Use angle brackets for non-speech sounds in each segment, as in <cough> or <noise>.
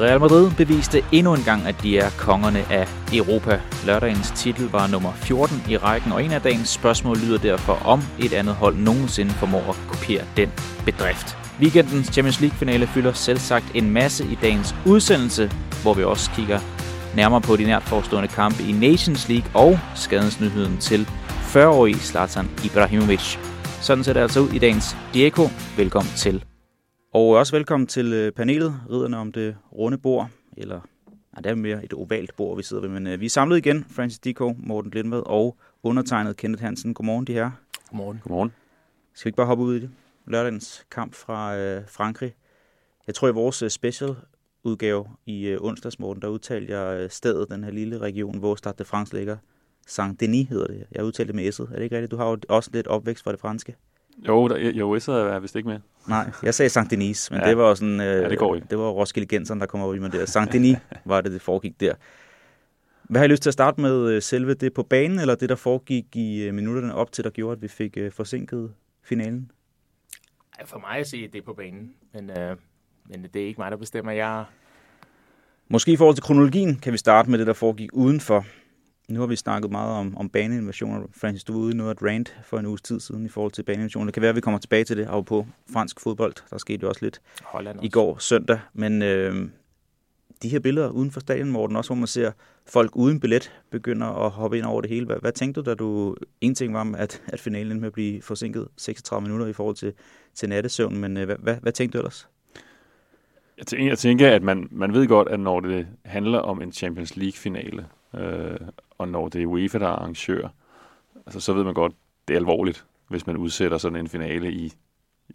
Real Madrid beviste endnu en gang, at de er kongerne af Europa. Lørdagens titel var nummer 14 i rækken, og en af dagens spørgsmål lyder derfor, om et andet hold nogensinde formår at kopiere den bedrift. Weekendens Champions League-finale fylder selv sagt en masse i dagens udsendelse, hvor vi også kigger nærmere på de nært forestående kampe i Nations League og skadensnyheden til 40-årige Zlatan Ibrahimovic. Sådan ser det altså ud i dagens Diego. Velkommen til. Og også velkommen til øh, panelet, ridderne om det runde bord, eller nej, det er mere et ovalt bord, vi sidder ved, men uh, vi er samlet igen, Francis Diko, Morten Lindved og undertegnet Kenneth Hansen. Godmorgen, de her. Godmorgen. Godmorgen. Skal vi ikke bare hoppe ud i det? Lørdagens kamp fra uh, Frankrig. Jeg tror, i vores uh, special udgave i uh, onsdags, Morten, der udtalte jeg uh, stedet, den her lille region, hvor Stade de France ligger. Saint-Denis hedder det. Jeg udtalte det med S'et. Er det ikke rigtigt? Du har jo også lidt opvækst fra det franske. Jo, der, jo S'et er vist ikke med. Nej, jeg sagde Sankt Denis, men ja. det var sådan, øh, ja, det, går ikke. det var Roskilde Genseren, der kom over i mig der. Sankt Denis <laughs> var det, det foregik der. Hvad har I lyst til at starte med? Øh, selve det på banen, eller det, der foregik i øh, minutterne op til, der gjorde, at vi fik øh, forsinket finalen? For mig at se, det er på banen, men, øh, men det er ikke mig, der bestemmer. Jeg... Måske i forhold til kronologien kan vi starte med det, der foregik udenfor. Nu har vi snakket meget om, om baneinvasioner. Francis, du var ude i noget at rant for en uges tid siden i forhold til baneinvasioner. Det kan være, at vi kommer tilbage til det af på fransk fodbold. Der skete jo også lidt Holland også. i går søndag. Men øh, de her billeder uden for stadion, Morten, også hvor man ser folk uden billet begynder at hoppe ind over det hele. Hvad, hvad tænkte du, da du... En ting var, at, at finalen med at blive forsinket 36 minutter i forhold til, til nattesøvn, men øh, hvad, hvad, hvad tænkte du ellers? Jeg tænker, jeg tænker at man, man ved godt, at når det handler om en Champions League-finale, øh, og når det er UEFA, der er arrangør, altså, så ved man godt, det er alvorligt, hvis man udsætter sådan en finale i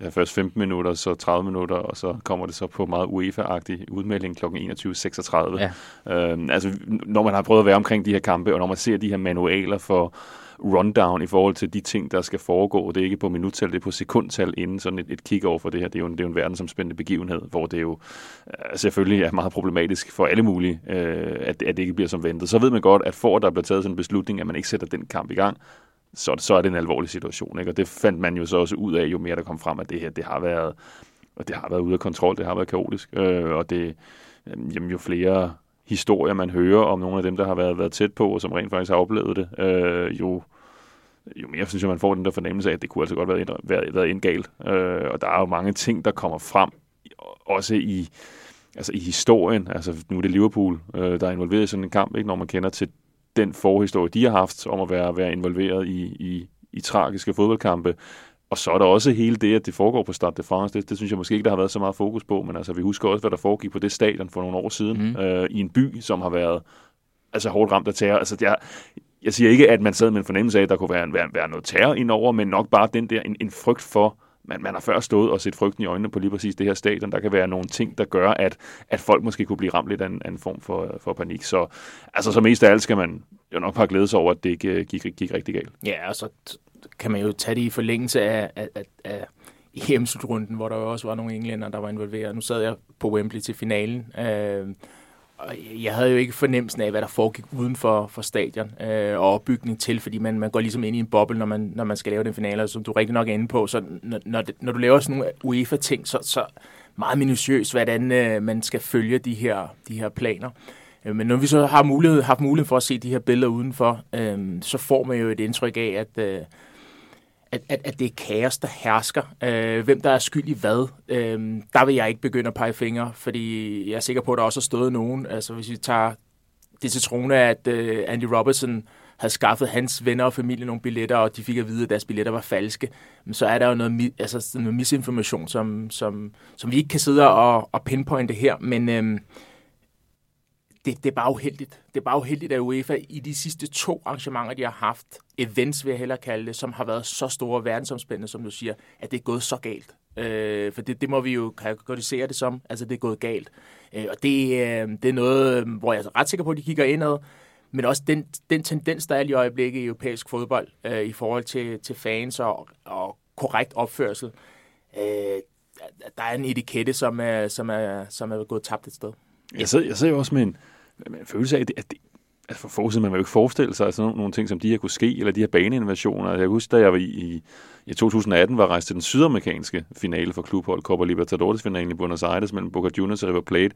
ja, først 15 minutter, så 30 minutter, og så kommer det så på meget UEFA-agtig udmelding kl. 21.36. Ja. Øhm, altså, når man har prøvet at være omkring de her kampe, og når man ser de her manualer for rundown i forhold til de ting, der skal foregå. Det er ikke på minuttal, det er på sekundtal inden sådan et, et kig over for det her. Det er jo en, det er jo en verdensomspændende begivenhed, hvor det jo øh, selvfølgelig er meget problematisk for alle mulige, øh, at, at det ikke bliver som ventet. Så ved man godt, at for at der bliver taget sådan en beslutning, at man ikke sætter den kamp i gang, så, så er det en alvorlig situation. Ikke? Og det fandt man jo så også ud af, jo mere der kom frem, at det her det har været, og det har været ude af kontrol, det har været kaotisk. Øh, og det, jamen, jo flere historier, man hører om nogle af dem, der har været, været tæt på, og som rent faktisk har oplevet det, øh, jo, jo mere synes jeg, man får den der fornemmelse af, at det kunne altså godt være, været, været indgalt. Øh, og der er jo mange ting, der kommer frem, også i, altså i historien. Altså nu er det Liverpool, øh, der er involveret i sådan en kamp, ikke? når man kender til den forhistorie, de har haft om at være, være involveret i, i, i tragiske fodboldkampe. Og så er der også hele det, at det foregår på Stade de France. Det, det synes jeg måske ikke, der har været så meget fokus på, men altså, vi husker også, hvad der foregik på det stadion for nogle år siden, mm. øh, i en by, som har været altså, hårdt ramt af terror. Altså, jeg, jeg siger ikke, at man sad med en fornemmelse af, at der kunne være, være, være noget terror indover, men nok bare den der, en, en frygt for, man, man har før stået og set frygten i øjnene på lige præcis det her stadion. Der kan være nogle ting, der gør, at, at folk måske kunne blive ramt lidt af en, af en form for, for panik. Så altså, så mest af alt skal man jo nok bare glæde sig over, at det ikke øh, gik, gik rigtig galt. Ja, og så kan man jo tage det i forlængelse af, af, af, af EM-slutrunden, hvor der jo også var nogle englænder, der var involveret. Nu sad jeg på Wembley til finalen, øh, jeg havde jo ikke fornemmelsen af, hvad der foregik uden for, for stadion øh, og opbygning til, fordi man, man går ligesom ind i en boble, når man, når man skal lave den finale, som du rigtig nok er inde på. Så når, når, det, når du laver sådan nogle UEFA-ting, så, så meget minutiøst, hvordan øh, man skal følge de her, de her planer. Øh, men når vi så har mulighed, haft mulighed for at se de her billeder udenfor, øh, så får man jo et indtryk af, at, øh, at, at, at det er kaos, der hersker. Øh, hvem der er skyld i hvad, øh, der vil jeg ikke begynde at pege fingre, fordi jeg er sikker på, at der også har stået nogen. Altså hvis vi tager det til at øh, Andy Robertson havde skaffet hans venner og familie nogle billetter, og de fik at vide, at deres billetter var falske, men så er der jo noget, altså, noget misinformation, som, som, som vi ikke kan sidde og, og pinpointe her, men... Øh, det, det er bare uheldigt. Det er bare uheldigt, at UEFA i de sidste to arrangementer, de har haft, events vil jeg hellere kalde det, som har været så store verdensomspændende, som du siger, at det er gået så galt. Øh, for det, det må vi jo kategorisere det som, altså det er gået galt. Øh, og det, øh, det er noget, øh, hvor jeg er ret sikker på, at de kigger indad, men også den, den tendens, der er i øjeblikket i europæisk fodbold, øh, i forhold til, til fans og, og korrekt opførsel, øh, der er en etikette, som er, som er, som er gået tabt et sted. Jeg sidder, jeg sidder jo også med en, en følelse af, at det, at det altså for forudset, man vil jo ikke forestille sig altså nogle, nogle ting, som de her kunne ske, eller de her baneinvasioner. Altså, jeg husker, da jeg var i, i, i 2018 var rejst til den sydamerikanske finale for klubhold, Copa Libertadores-finalen i Buenos Aires mellem Boca Juniors og River Plate.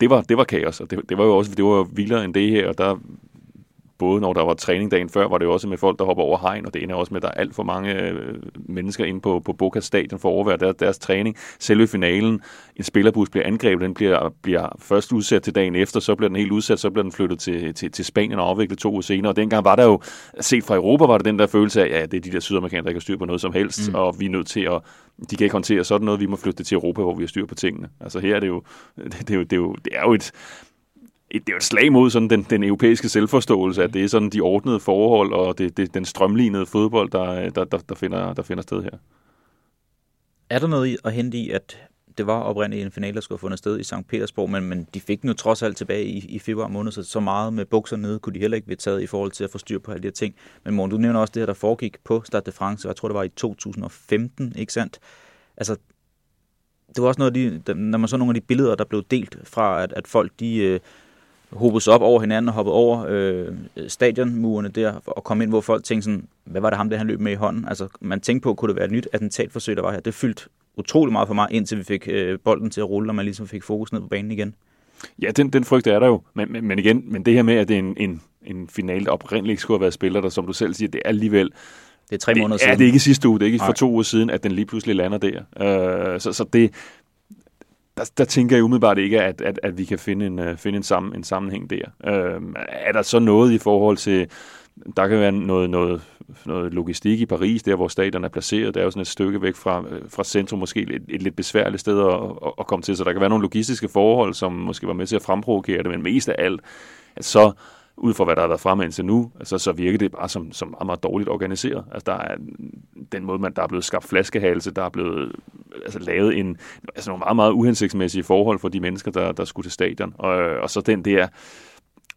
det var, det var kaos, og det, det var jo også det var vildere end det her, og der både når der var træning dagen før, var det jo også med folk, der hopper over hegn, og det ender også med, at der er alt for mange øh, mennesker inde på, på Boca Stadion for at overvære deres, deres træning. Selve finalen, en spillerbus bliver angrebet, den bliver, bliver først udsat til dagen efter, så bliver den helt udsat, så bliver den flyttet til, til, til Spanien og afviklet to uger senere. Og dengang var der jo, set fra Europa, var det den der følelse af, ja, det er de der sydamerikanere, der ikke har styr på noget som helst, mm. og vi er nødt til at, de kan ikke håndtere sådan noget, vi må flytte det til Europa, hvor vi har styr på tingene. Altså her er det jo, <laughs> det, det er jo, det er jo, det er jo et, det er jo et slag mod sådan den, den europæiske selvforståelse, at det er sådan de ordnede forhold og det, det, den strømlignede fodbold, der, der, der, der, finder, der finder sted her. Er der noget at hente i, at det var oprindeligt en finale, der skulle have fundet sted i St. Petersborg, men, men de fik nu trods alt tilbage i, i februar måned, så så meget med bukser nede kunne de heller ikke blive taget i forhold til at få styr på alle de her ting. Men Morten, du nævner også det her, der foregik på Stade de France, og jeg tror, det var i 2015, ikke sandt? Altså, det var også noget af de, når man så nogle af de billeder, der blev delt fra, at, at folk de, øh, hobet sig op over hinanden og hoppet over øh, stadionmurene der og kom ind, hvor folk tænkte sådan, hvad var det ham, der han løb med i hånden? Altså, man tænkte på, kunne det være et nyt attentatforsøg, der var her? Det fyldte utrolig meget for mig, indtil vi fik øh, bolden til at rulle, og man ligesom fik fokus ned på banen igen. Ja, den, den frygt er der jo. Men, men, men igen, men det her med, at det er en, en, en finale, der oprindeligt ikke skulle have været spiller, der som du selv siger, det er alligevel... Det er tre måneder det, siden. Ja, det er ikke sidste uge, det er ikke Nej. for to uger siden, at den lige pludselig lander der. Uh, så, så det, der, der tænker jeg umiddelbart ikke, at, at, at vi kan finde en, uh, finde en, sammen, en sammenhæng der. Øh, er der så noget i forhold til, der kan være noget, noget, noget logistik i Paris, der hvor stadion er placeret, der er jo sådan et stykke væk fra, øh, fra centrum, måske et, et lidt besværligt sted at, at, at komme til, så der kan være nogle logistiske forhold, som måske var med til at fremprovokere det, men mest af alt, at så ud fra hvad der har været fremme indtil nu, altså, så virker det bare som, som meget, meget dårligt organiseret. Altså, der er den måde, man, der er blevet skabt flaskehalse, der er blevet altså, lavet en, altså, nogle meget, meget uhensigtsmæssige forhold for de mennesker, der, der skulle til stadion. Og, og så den der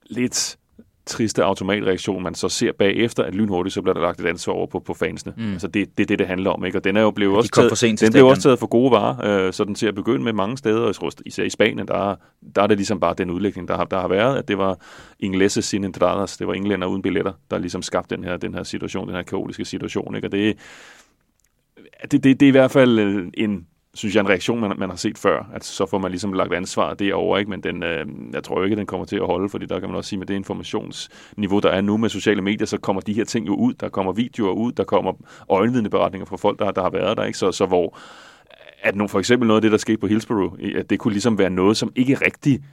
lidt triste automatreaktion, man så ser bagefter, at lynhurtigt så bliver der lagt et ansvar over på, på fansene. Mm. Altså det, det er det, det handler om. Ikke? Og den er jo blevet ja, også taget, for den blev også taget for gode varer, øh, så den til at begynde med mange steder, jeg tror, især i Spanien, der, der er det ligesom bare den udlægning, der har, der har været, at det var ingleses sin entradas, det var englænder uden billetter, der ligesom skabte den her, den her situation, den her kaotiske situation. Ikke? Og det, det, det, det er i hvert fald øh, en, synes jeg, en reaktion, man, man har set før. At så får man ligesom lagt ansvar derovre, ikke? men den, øh, jeg tror ikke, den kommer til at holde, fordi der kan man også sige, med det informationsniveau, der er nu med sociale medier, så kommer de her ting jo ud. Der kommer videoer ud, der kommer øjenvidneberetninger fra folk, der, der har været der. Ikke? Så, så hvor at nu, for eksempel noget af det, der skete på Hillsborough, at det kunne ligesom være noget, som ikke rigtig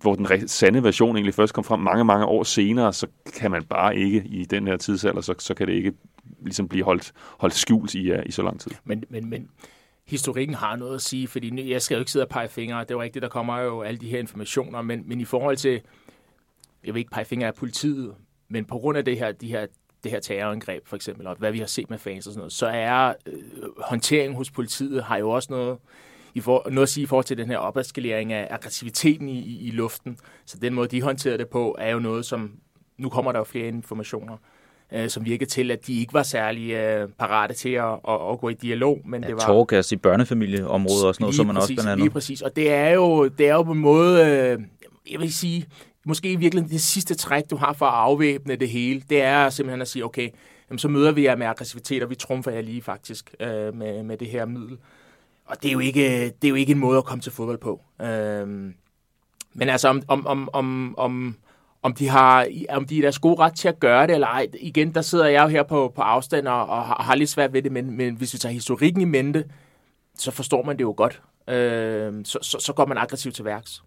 hvor den sande version egentlig først kom frem mange, mange år senere, så kan man bare ikke i den her tidsalder, så, så kan det ikke ligesom blive holdt, holdt skjult i, uh, i så lang tid. Men, men, men historikken har noget at sige, fordi jeg skal jo ikke sidde og pege fingre. Det er jo rigtigt, der kommer jo alle de her informationer, men, men i forhold til, jeg vil ikke pege fingre af politiet, men på grund af det her, de her, det her terrorangreb for eksempel, og hvad vi har set med fans og sådan noget, så er øh, håndteringen hos politiet har jo også noget, i for, noget at sige i forhold til den her opaskalering af aggressiviteten i, i, i luften. Så den måde, de håndterede det på, er jo noget, som nu kommer der jo flere informationer øh, som virkede til, at de ikke var særlig øh, parate til at, at, at gå i dialog. Men ja, det var Torgas i børnefamilieområdet og sådan noget, som man præcis, også blandt andet. Lige præcis, og det er jo, det er jo på en måde, øh, jeg vil sige, måske i virkeligheden det sidste træk, du har for at afvæbne det hele, det er simpelthen at sige, okay, jamen, så møder vi jer med aggressivitet, og vi trumfer jer lige faktisk øh, med, med det her middel. Og det er, jo ikke, det er jo ikke en måde at komme til fodbold på. Øh, men altså, om, om, om, om, om om de har om de er deres gode ret til at gøre det eller ej. Igen, der sidder jeg jo her på, på afstand og, og har, har lidt svært ved det, men, men hvis vi tager historikken i mente, så forstår man det jo godt. Øh, så, så, så går man aggressivt til værks.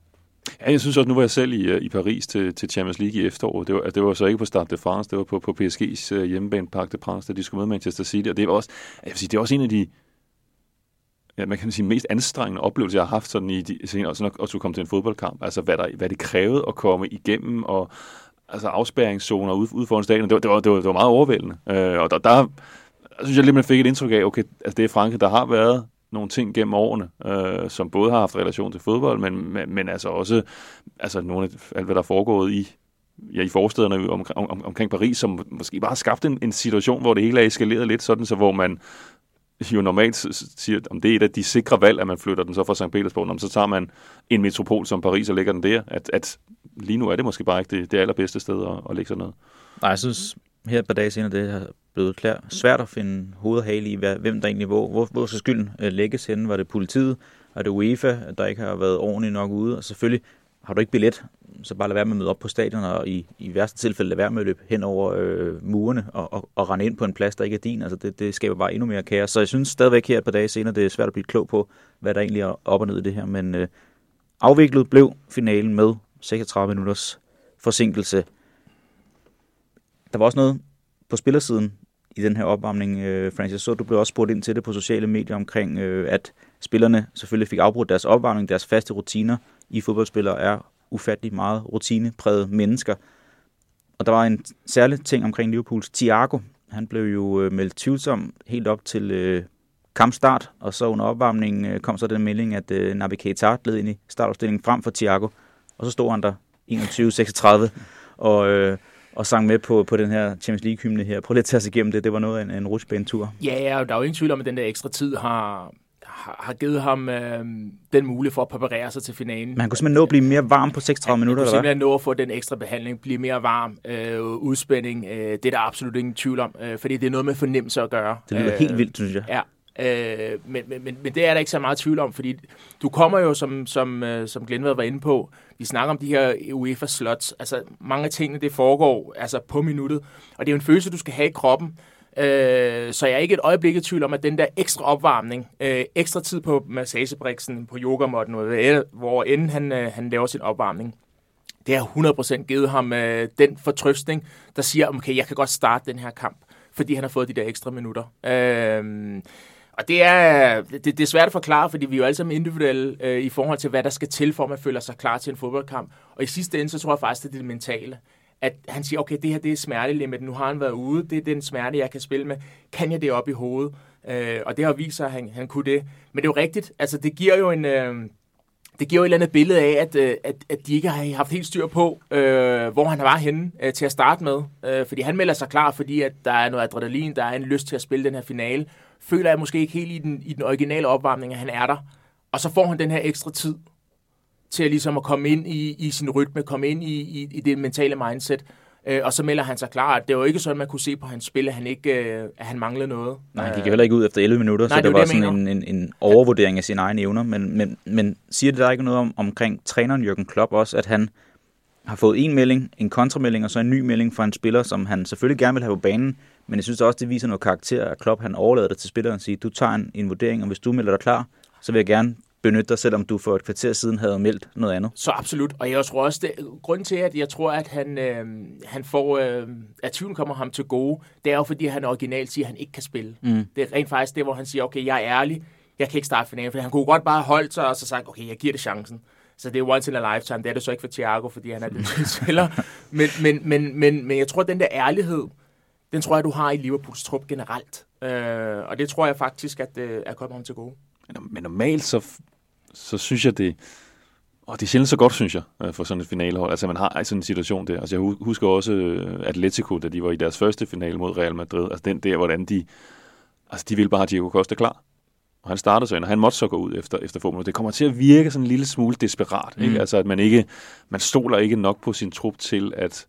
Ja, jeg synes også, nu var jeg selv i, øh, i Paris til, til Champions League i efteråret. Det var, det var så ikke på Stade de France, det var på, på PSG's øh, hjemmebane Parc de France, da de skulle møde Manchester City. Og det var også, jeg vil sige, det er også en af de ja, man kan sige, mest anstrengende oplevelse, jeg har haft sådan i de senere, sådan at, at komme til en fodboldkamp. Altså, hvad, der, hvad det krævede at komme igennem, og altså afspærringszoner ude, ude foran stadion, det var, det var, det var, det var meget overvældende. Øh, og der, der synes jeg lidt, man fik et indtryk af, okay, altså det er Frankrig, der har været nogle ting gennem årene, øh, som både har haft relation til fodbold, men, men, men altså også altså nogle af alt, hvad der er foregået i, ja, i forstederne om, om, omkring Paris, som måske bare har skabt en, en situation, hvor det hele er eskaleret lidt, sådan så hvor man jo normalt siger, om det er et af de sikre valg, at man flytter den så fra St. Petersborg, så tager man en metropol som Paris og lægger den der, at, at lige nu er det måske bare ikke det, det allerbedste sted at, at lægge sådan noget. Nej, jeg synes her et par dage senere, det har blevet klar, svært at finde hoved og hale i, hvad, hvem der egentlig hvor, hvor, hvor skal skylden øh, lægges henne? Var det politiet? er det UEFA, der ikke har været ordentligt nok ude. Og selvfølgelig har du ikke billet, så bare lad være med at møde op på stadion, og i, i værste tilfælde lad være med at løbe hen over øh, murene og, og, og rende ind på en plads, der ikke er din. Altså det, det skaber bare endnu mere kaos. Så jeg synes stadigvæk her et par dage senere, det er svært at blive klog på, hvad der egentlig er op og ned i det her. Men øh, afviklet blev finalen med 36 minutters forsinkelse. Der var også noget på spillersiden i den her opvarmning, øh, Francis. Så du blev også spurgt ind til det på sociale medier omkring, øh, at spillerne selvfølgelig fik afbrudt deres opvarmning, deres faste rutiner i fodboldspillere er ufattelig meget rutinepræget mennesker. Og der var en særlig ting omkring Liverpools Thiago. Han blev jo øh, meldt tvivlsom helt op til øh, kampstart, og så under opvarmningen øh, kom så den melding, at øh, Naby Keita led ind i startopstillingen frem for Thiago. Og så stod han der 21-36 og, øh, og sang med på, på den her Champions League-hymne her. Prøv lige at tage os igennem det. Det var noget af en, en rutsbanetur. Ja, ja, der er jo ingen tvivl om, at den der ekstra tid har, har givet ham øh, den mulighed for at præparere sig til finalen. Men han kunne simpelthen nå at blive mere varm på 36 ja, minutter, eller hvad? simpelthen nå at få den ekstra behandling, blive mere varm, øh, udspænding. Øh, det er der absolut ingen tvivl om, øh, fordi det er noget med fornemmelse at gøre. Det lyder øh, helt vildt, synes jeg. Ja, Øh, men, men, men, men det er der ikke så meget tvivl om, fordi du kommer jo, som, som, øh, som Glenn var inde på, vi snakker om de her UEFA-slots. Altså, mange af tingene, det foregår altså, på minuttet. Og det er jo en følelse, du skal have i kroppen. Øh, så jeg er ikke et øjeblik i tvivl om, at den der ekstra opvarmning, øh, ekstra tid på massagebriksen, på yogamotten, øh, hvor end han, øh, han laver sin opvarmning, det har 100% givet ham øh, den fortrøstning, der siger, okay, jeg kan godt starte den her kamp, fordi han har fået de der ekstra minutter. Øh, og det er, det, det er svært at forklare, fordi vi er jo alle sammen individuelle øh, i forhold til, hvad der skal til, for at man føler sig klar til en fodboldkamp. Og i sidste ende, så tror jeg faktisk, at det er det mentale at han siger, okay, det her det er smertelimit, nu har han været ude, det er den smerte, jeg kan spille med. Kan jeg det op i hovedet? Øh, og det har vist sig, at han, han kunne det. Men det er jo rigtigt, altså det giver jo en... Øh, det giver jo et eller andet billede af, at, øh, at, at de ikke har haft helt styr på, øh, hvor han var henne øh, til at starte med. Øh, fordi han melder sig klar, fordi at der er noget adrenalin, der er en lyst til at spille den her finale. Føler jeg måske ikke helt i den, i den originale opvarmning, at han er der. Og så får han den her ekstra tid til at, ligesom at komme ind i, i sin rytme, komme ind i, i, i det mentale mindset. Øh, og så melder han sig klar. Det var ikke sådan, man kunne se på hans spil, at han, ikke, øh, at han manglede noget. Nej, han gik heller ikke ud efter 11 minutter, Nej, så det, det var det, sådan en, en, en overvurdering af sine egne evner. Men, men, men siger det der ikke noget om, omkring træneren Jürgen Klopp også, at han har fået en melding, en kontramelding og så en ny melding fra en spiller, som han selvfølgelig gerne vil have på banen, men jeg synes også, det viser noget karakter, at Klopp han overlader det til spilleren og siger, du tager en, en vurdering, og hvis du melder dig klar, så vil jeg gerne benytte dig, selvom du for et kvarter siden havde meldt noget andet. Så absolut, og jeg tror også, det, grunden til, at jeg tror, at han, øh, han får, øh, at tvivlen kommer ham til gode, det er jo, fordi han originalt siger, at han ikke kan spille. Mm. Det er rent faktisk det, hvor han siger, okay, jeg er ærlig, jeg kan ikke starte finalen, for han kunne godt bare holde sig og så sagt, okay, jeg giver det chancen. Så det er once in a lifetime. Det er det så ikke for Thiago, fordi han er den <laughs> spiller. Men, men, men, men, men jeg tror, at den der ærlighed, den tror jeg, du har i Liverpools trup generelt. Øh, og det tror jeg faktisk, at øh, er kommet ham til gode. Men normalt så så synes jeg, det, og det er sjældent så godt, synes jeg, øh, for sådan et finalehold. Altså, man har sådan en situation der. Altså, jeg husker også øh, Atletico, da de var i deres første finale mod Real Madrid. Altså, den der, hvordan de... Altså, de ville bare have Diego Costa klar. Og han startede så ind, og han måtte så gå ud efter, efter få minutter. Det kommer til at virke sådan en lille smule desperat. Mm. Ikke? Altså, at man ikke... Man stoler ikke nok på sin trup til, at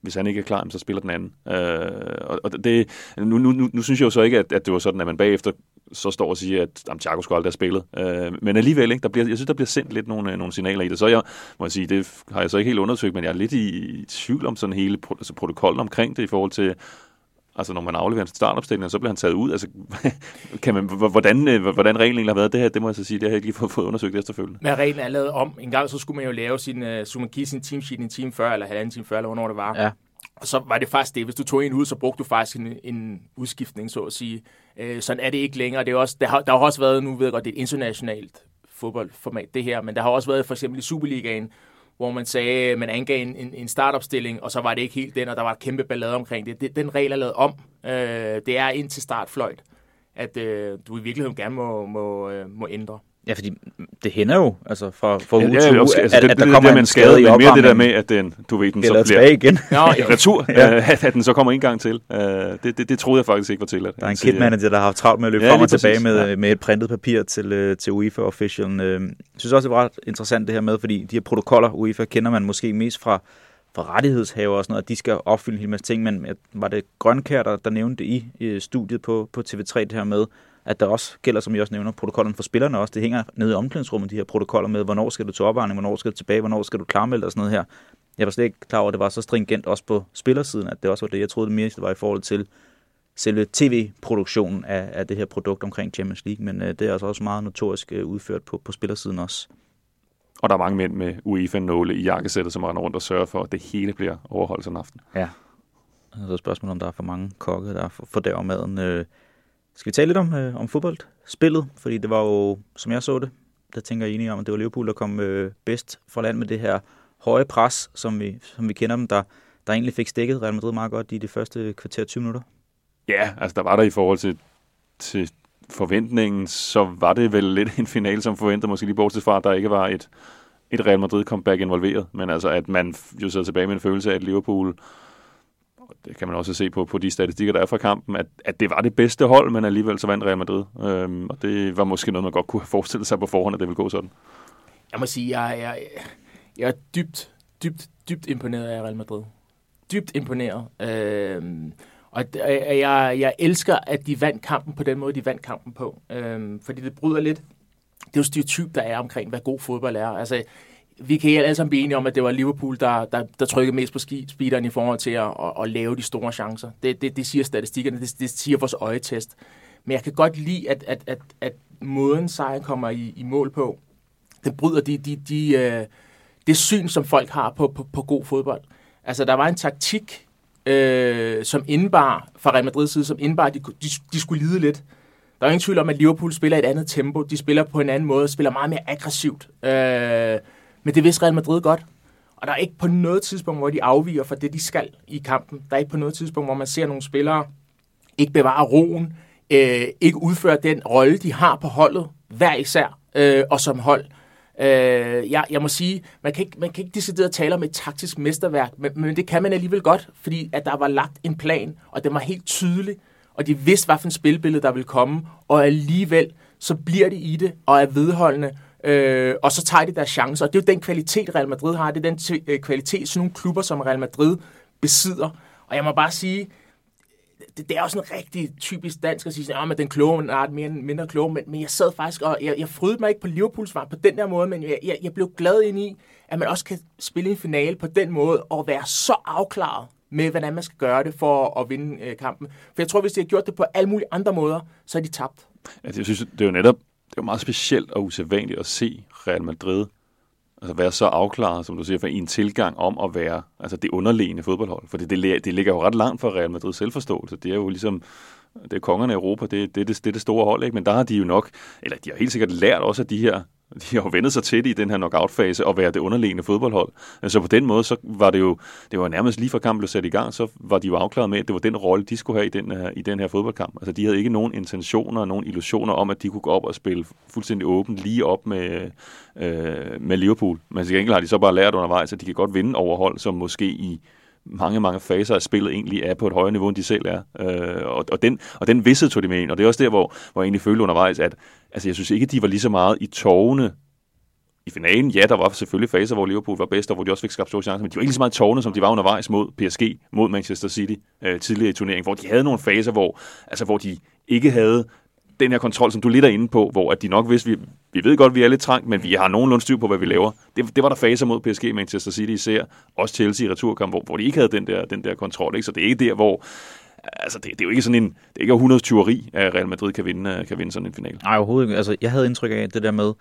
hvis han ikke er klar, så spiller den anden. Øh, og det, nu, nu, nu, nu synes jeg jo så ikke, at, at det var sådan, at man bagefter så står og siger, at jamen, Thiago skulle aldrig have spillet. Øh, men alligevel, ikke, der bliver, jeg synes, der bliver sendt lidt nogle, nogle signaler i det. Så jeg må jeg sige, det har jeg så ikke helt undersøgt, men jeg er lidt i, i tvivl om sådan hele altså protokollen omkring det i forhold til, Altså, når man afleverer en startopstilling, så bliver han taget ud. Altså, <laughs> kan man, hvordan, øh, hvordan reglen har været det her, det må jeg så sige, det har jeg ikke lige fået, fået undersøgt efterfølgende. Men reglen er lavet om. En gang så skulle man jo lave sin, uh, skulle man give sin teamsheet en time før, eller halvanden time før, eller hvornår det var. Ja. Og så var det faktisk det. Hvis du tog en ud, så brugte du faktisk en, en udskiftning, så at sige. Øh, sådan er det ikke længere. Det er også, der, har, der har også været, nu ved jeg godt, det er et internationalt fodboldformat, det her, men der har også været for eksempel i Superligaen, hvor man sagde, øh, man angav en, en, en startopstilling, og så var det ikke helt den, og der var et kæmpe ballade omkring det. det den regel er lavet om. Øh, det er ind til startfløjt, at øh, du i virkeligheden gerne må, må, øh, må ændre. Ja, fordi det hænder jo, altså fra, fra uge ja, til uge, altså, at, det, at, der det, kommer det, en skade, i mere det der med, at den, du ved, den så bliver igen. ja, retur, ja. Øh, at den så kommer en gang til. Uh, det, det, det troede jeg faktisk ikke var til. At, der er en kit manager, der har haft travlt med at løbe ja, frem og tilbage med, ja. med et printet papir til, uh, til UEFA officialen. Uh, jeg synes også, det var ret interessant det her med, fordi de her protokoller, UEFA kender man måske mest fra fra rettighedshaver og sådan noget, at de skal opfylde en hel masse ting, men var det Grønkær, der, der nævnte det i, i studiet på, på TV3 det her med, at der også gælder, som jeg også nævner, protokollen for spillerne også. Det hænger nede i omklædningsrummet, de her protokoller med, hvornår skal du til opvarmning, hvornår skal du tilbage, hvornår skal du klarmelde og sådan noget her. Jeg var slet ikke klar over, at det var så stringent også på spillersiden, at det også var det. Jeg troede det mest var i forhold til selve tv-produktionen af, af det her produkt omkring Champions League, men øh, det er altså også meget notorisk øh, udført på, på spillersiden også. Og der er mange mænd med UEFA-nåle i jakkesættet, som render rundt og sørger for, at det hele bliver overholdt sådan aften. Ja. Så er spørgsmålet, om der er for mange kokke, der fordærver maden. Øh, skal vi tale lidt om, øh, om fodboldspillet? Fordi det var jo, som jeg så det, der tænker jeg enige om, at det var Liverpool, der kom øh, bedst fra land med det her høje pres, som vi, som vi kender dem, der, der egentlig fik stikket Real Madrid meget godt i de første kvarter 20 minutter. Ja, altså der var der i forhold til, til forventningen, så var det vel lidt en finale, som forventede, måske lige bortset fra, at der ikke var et, et Real Madrid comeback involveret, men altså at man jo sidder tilbage med en følelse af, at Liverpool, øh, det kan man også se på, på de statistikker, der er fra kampen, at, at det var det bedste hold, men alligevel så vandt Real Madrid. Øhm, og det var måske noget, man godt kunne forestille sig på forhånd, at det ville gå sådan. Jeg må sige, jeg, jeg, jeg er dybt, dybt, dybt imponeret af Real Madrid. Dybt imponeret. Øhm, og jeg, jeg elsker, at de vandt kampen på den måde, de vandt kampen på. Øhm, fordi det bryder lidt. Det er jo stereotyp, der er omkring, hvad god fodbold er. Altså, vi kan alle sammen blive enige om, at det var Liverpool, der, der, der trykkede mest på speederen i forhold til at, at, at lave de store chancer. Det, det, det siger statistikkerne, det, det siger vores øjetest. Men jeg kan godt lide, at, at, at, at måden sejren kommer i, i mål på, det bryder de, de, de, uh, det syn, som folk har på, på, på god fodbold. Altså, der var en taktik, øh, som indbar, fra Real Madrids side, som indbar, at de, de, de skulle lide lidt. Der er ingen tvivl om, at Liverpool spiller et andet tempo. De spiller på en anden måde, spiller meget mere aggressivt. Øh, men det vidste Real Madrid godt. Og der er ikke på noget tidspunkt, hvor de afviger fra det, de skal i kampen. Der er ikke på noget tidspunkt, hvor man ser nogle spillere ikke bevare roen, øh, ikke udføre den rolle, de har på holdet, hver især, øh, og som hold. Øh, jeg, jeg må sige, man kan ikke, man kan ikke decideret tale om et taktisk mesterværk, men, men det kan man alligevel godt, fordi at der var lagt en plan, og den var helt tydelig, og de vidste, hvad for en spilbillede, der ville komme, og alligevel, så bliver de i det, og er vedholdende, øh, og så tager de deres chancer. Og det er jo den kvalitet, Real Madrid har, det er den øh, kvalitet, sådan nogle klubber som Real Madrid besidder. Og jeg må bare sige, det, det er også en rigtig typisk dansk at sige, at den kloge er mere mindre kloge, men, men jeg sad faktisk, og jeg, jeg frydede mig ikke på Liverpools vej på den der måde, men jeg, jeg, jeg blev glad ind i, at man også kan spille en finale på den måde, og være så afklaret med, hvordan man skal gøre det for at vinde øh, kampen. For jeg tror, hvis de har gjort det på alle mulige andre måder, så er de tabt. Ja, jeg synes, det er jo netop det er jo meget specielt og usædvanligt at se Real Madrid altså være så afklaret, som du siger, for en tilgang om at være altså det underliggende fodboldhold. For det, det, det ligger jo ret langt fra Real Madrids selvforståelse. Det er jo ligesom, det er kongerne i Europa, det, det, det, det er det store hold, ikke? men der har de jo nok, eller de har helt sikkert lært også, af de her de har jo vendet sig til det i den her knockout-fase og være det underliggende fodboldhold. Så på den måde, så var det jo, det var nærmest lige fra kampen blev sat i gang, så var de jo afklaret med, at det var den rolle, de skulle have i den her, i den her fodboldkamp. Altså de havde ikke nogen intentioner, nogen illusioner om, at de kunne gå op og spille fuldstændig åbent lige op med, øh, med Liverpool. Men til gengæld har de så bare lært undervejs, at de kan godt vinde overhold, som måske i mange, mange faser af spillet egentlig er på et højere niveau, end de selv er. Øh, og, og, den, og den vidste tog de med ind, og det er også der, hvor, hvor jeg egentlig følte undervejs, at altså, jeg synes ikke, de var lige så meget i tårne i finalen. Ja, der var selvfølgelig faser, hvor Liverpool var bedst, og hvor de også fik skabt store chancer, men de var ikke lige så meget tårne, som de var undervejs mod PSG, mod Manchester City øh, tidligere i turneringen, hvor de havde nogle faser, hvor, altså, hvor de ikke havde den her kontrol, som du lidt er inde på, hvor at de nok vidste, vi, vi ved godt, vi er lidt trængt, men vi har nogenlunde styr på, hvad vi laver. Det, det var der faser mod PSG, Manchester City især, også Chelsea i returkamp, hvor, hvor de ikke havde den der, den der kontrol. Ikke? Så det er ikke der, hvor altså det, det, er jo ikke sådan en, det er ikke 100 tyveri, at Real Madrid kan vinde, øh, kan vinde sådan en final. Nej, overhovedet ikke. Altså, jeg havde indtryk af det der med,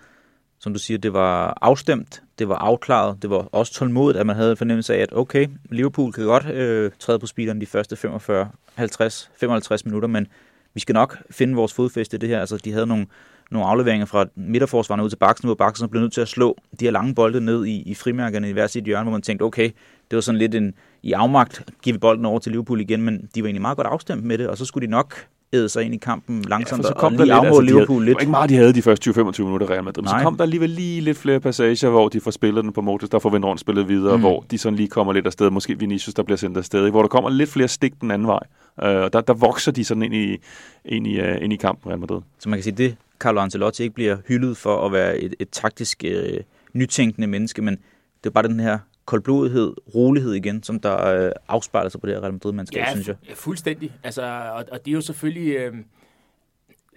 som du siger, det var afstemt, det var afklaret, det var også tålmodigt, at man havde en fornemmelse af, at okay, Liverpool kan godt øh, træde på speederen de første 45, 50, 55 minutter, men vi skal nok finde vores fodfæste i det her. Altså, de havde nogle, nogle afleveringer fra midterforsvarerne ud til baksen, hvor baksen blev nødt til at slå de her lange bolde ned i, i frimærkerne i hver sit hjørne, hvor man tænkte, okay, det var sådan lidt en, i afmagt, giver vi bolden over til Liverpool igen, men de var egentlig meget godt afstemt med det, og så skulle de nok æde sig ind i kampen langsomt, ja, så kom og lige altså, Liverpool de havde, lidt. Det var ikke meget, de havde de første 20-25 minutter Real Madrid, men så kom der alligevel lige lidt flere passager, hvor de får spillet den på Motus, der får vendt rundt spillet videre, mm. hvor de sådan lige kommer lidt afsted, måske Vinicius, der bliver sendt afsted, hvor der kommer lidt flere stik den anden vej. Uh, der, der vokser de sådan ind i, ind i, uh, ind i kampen Real Madrid. Så man kan sige, det Carlo Ancelotti ikke bliver hyldet for at være et, et taktisk uh, nytænkende menneske, men det er bare den her koldblodighed, rolighed igen, som der øh, afspejler sig på det her Real Madrid-mandskab, ja, synes jeg. Ja, fuldstændig. Altså, og, og det er jo selvfølgelig... Øh,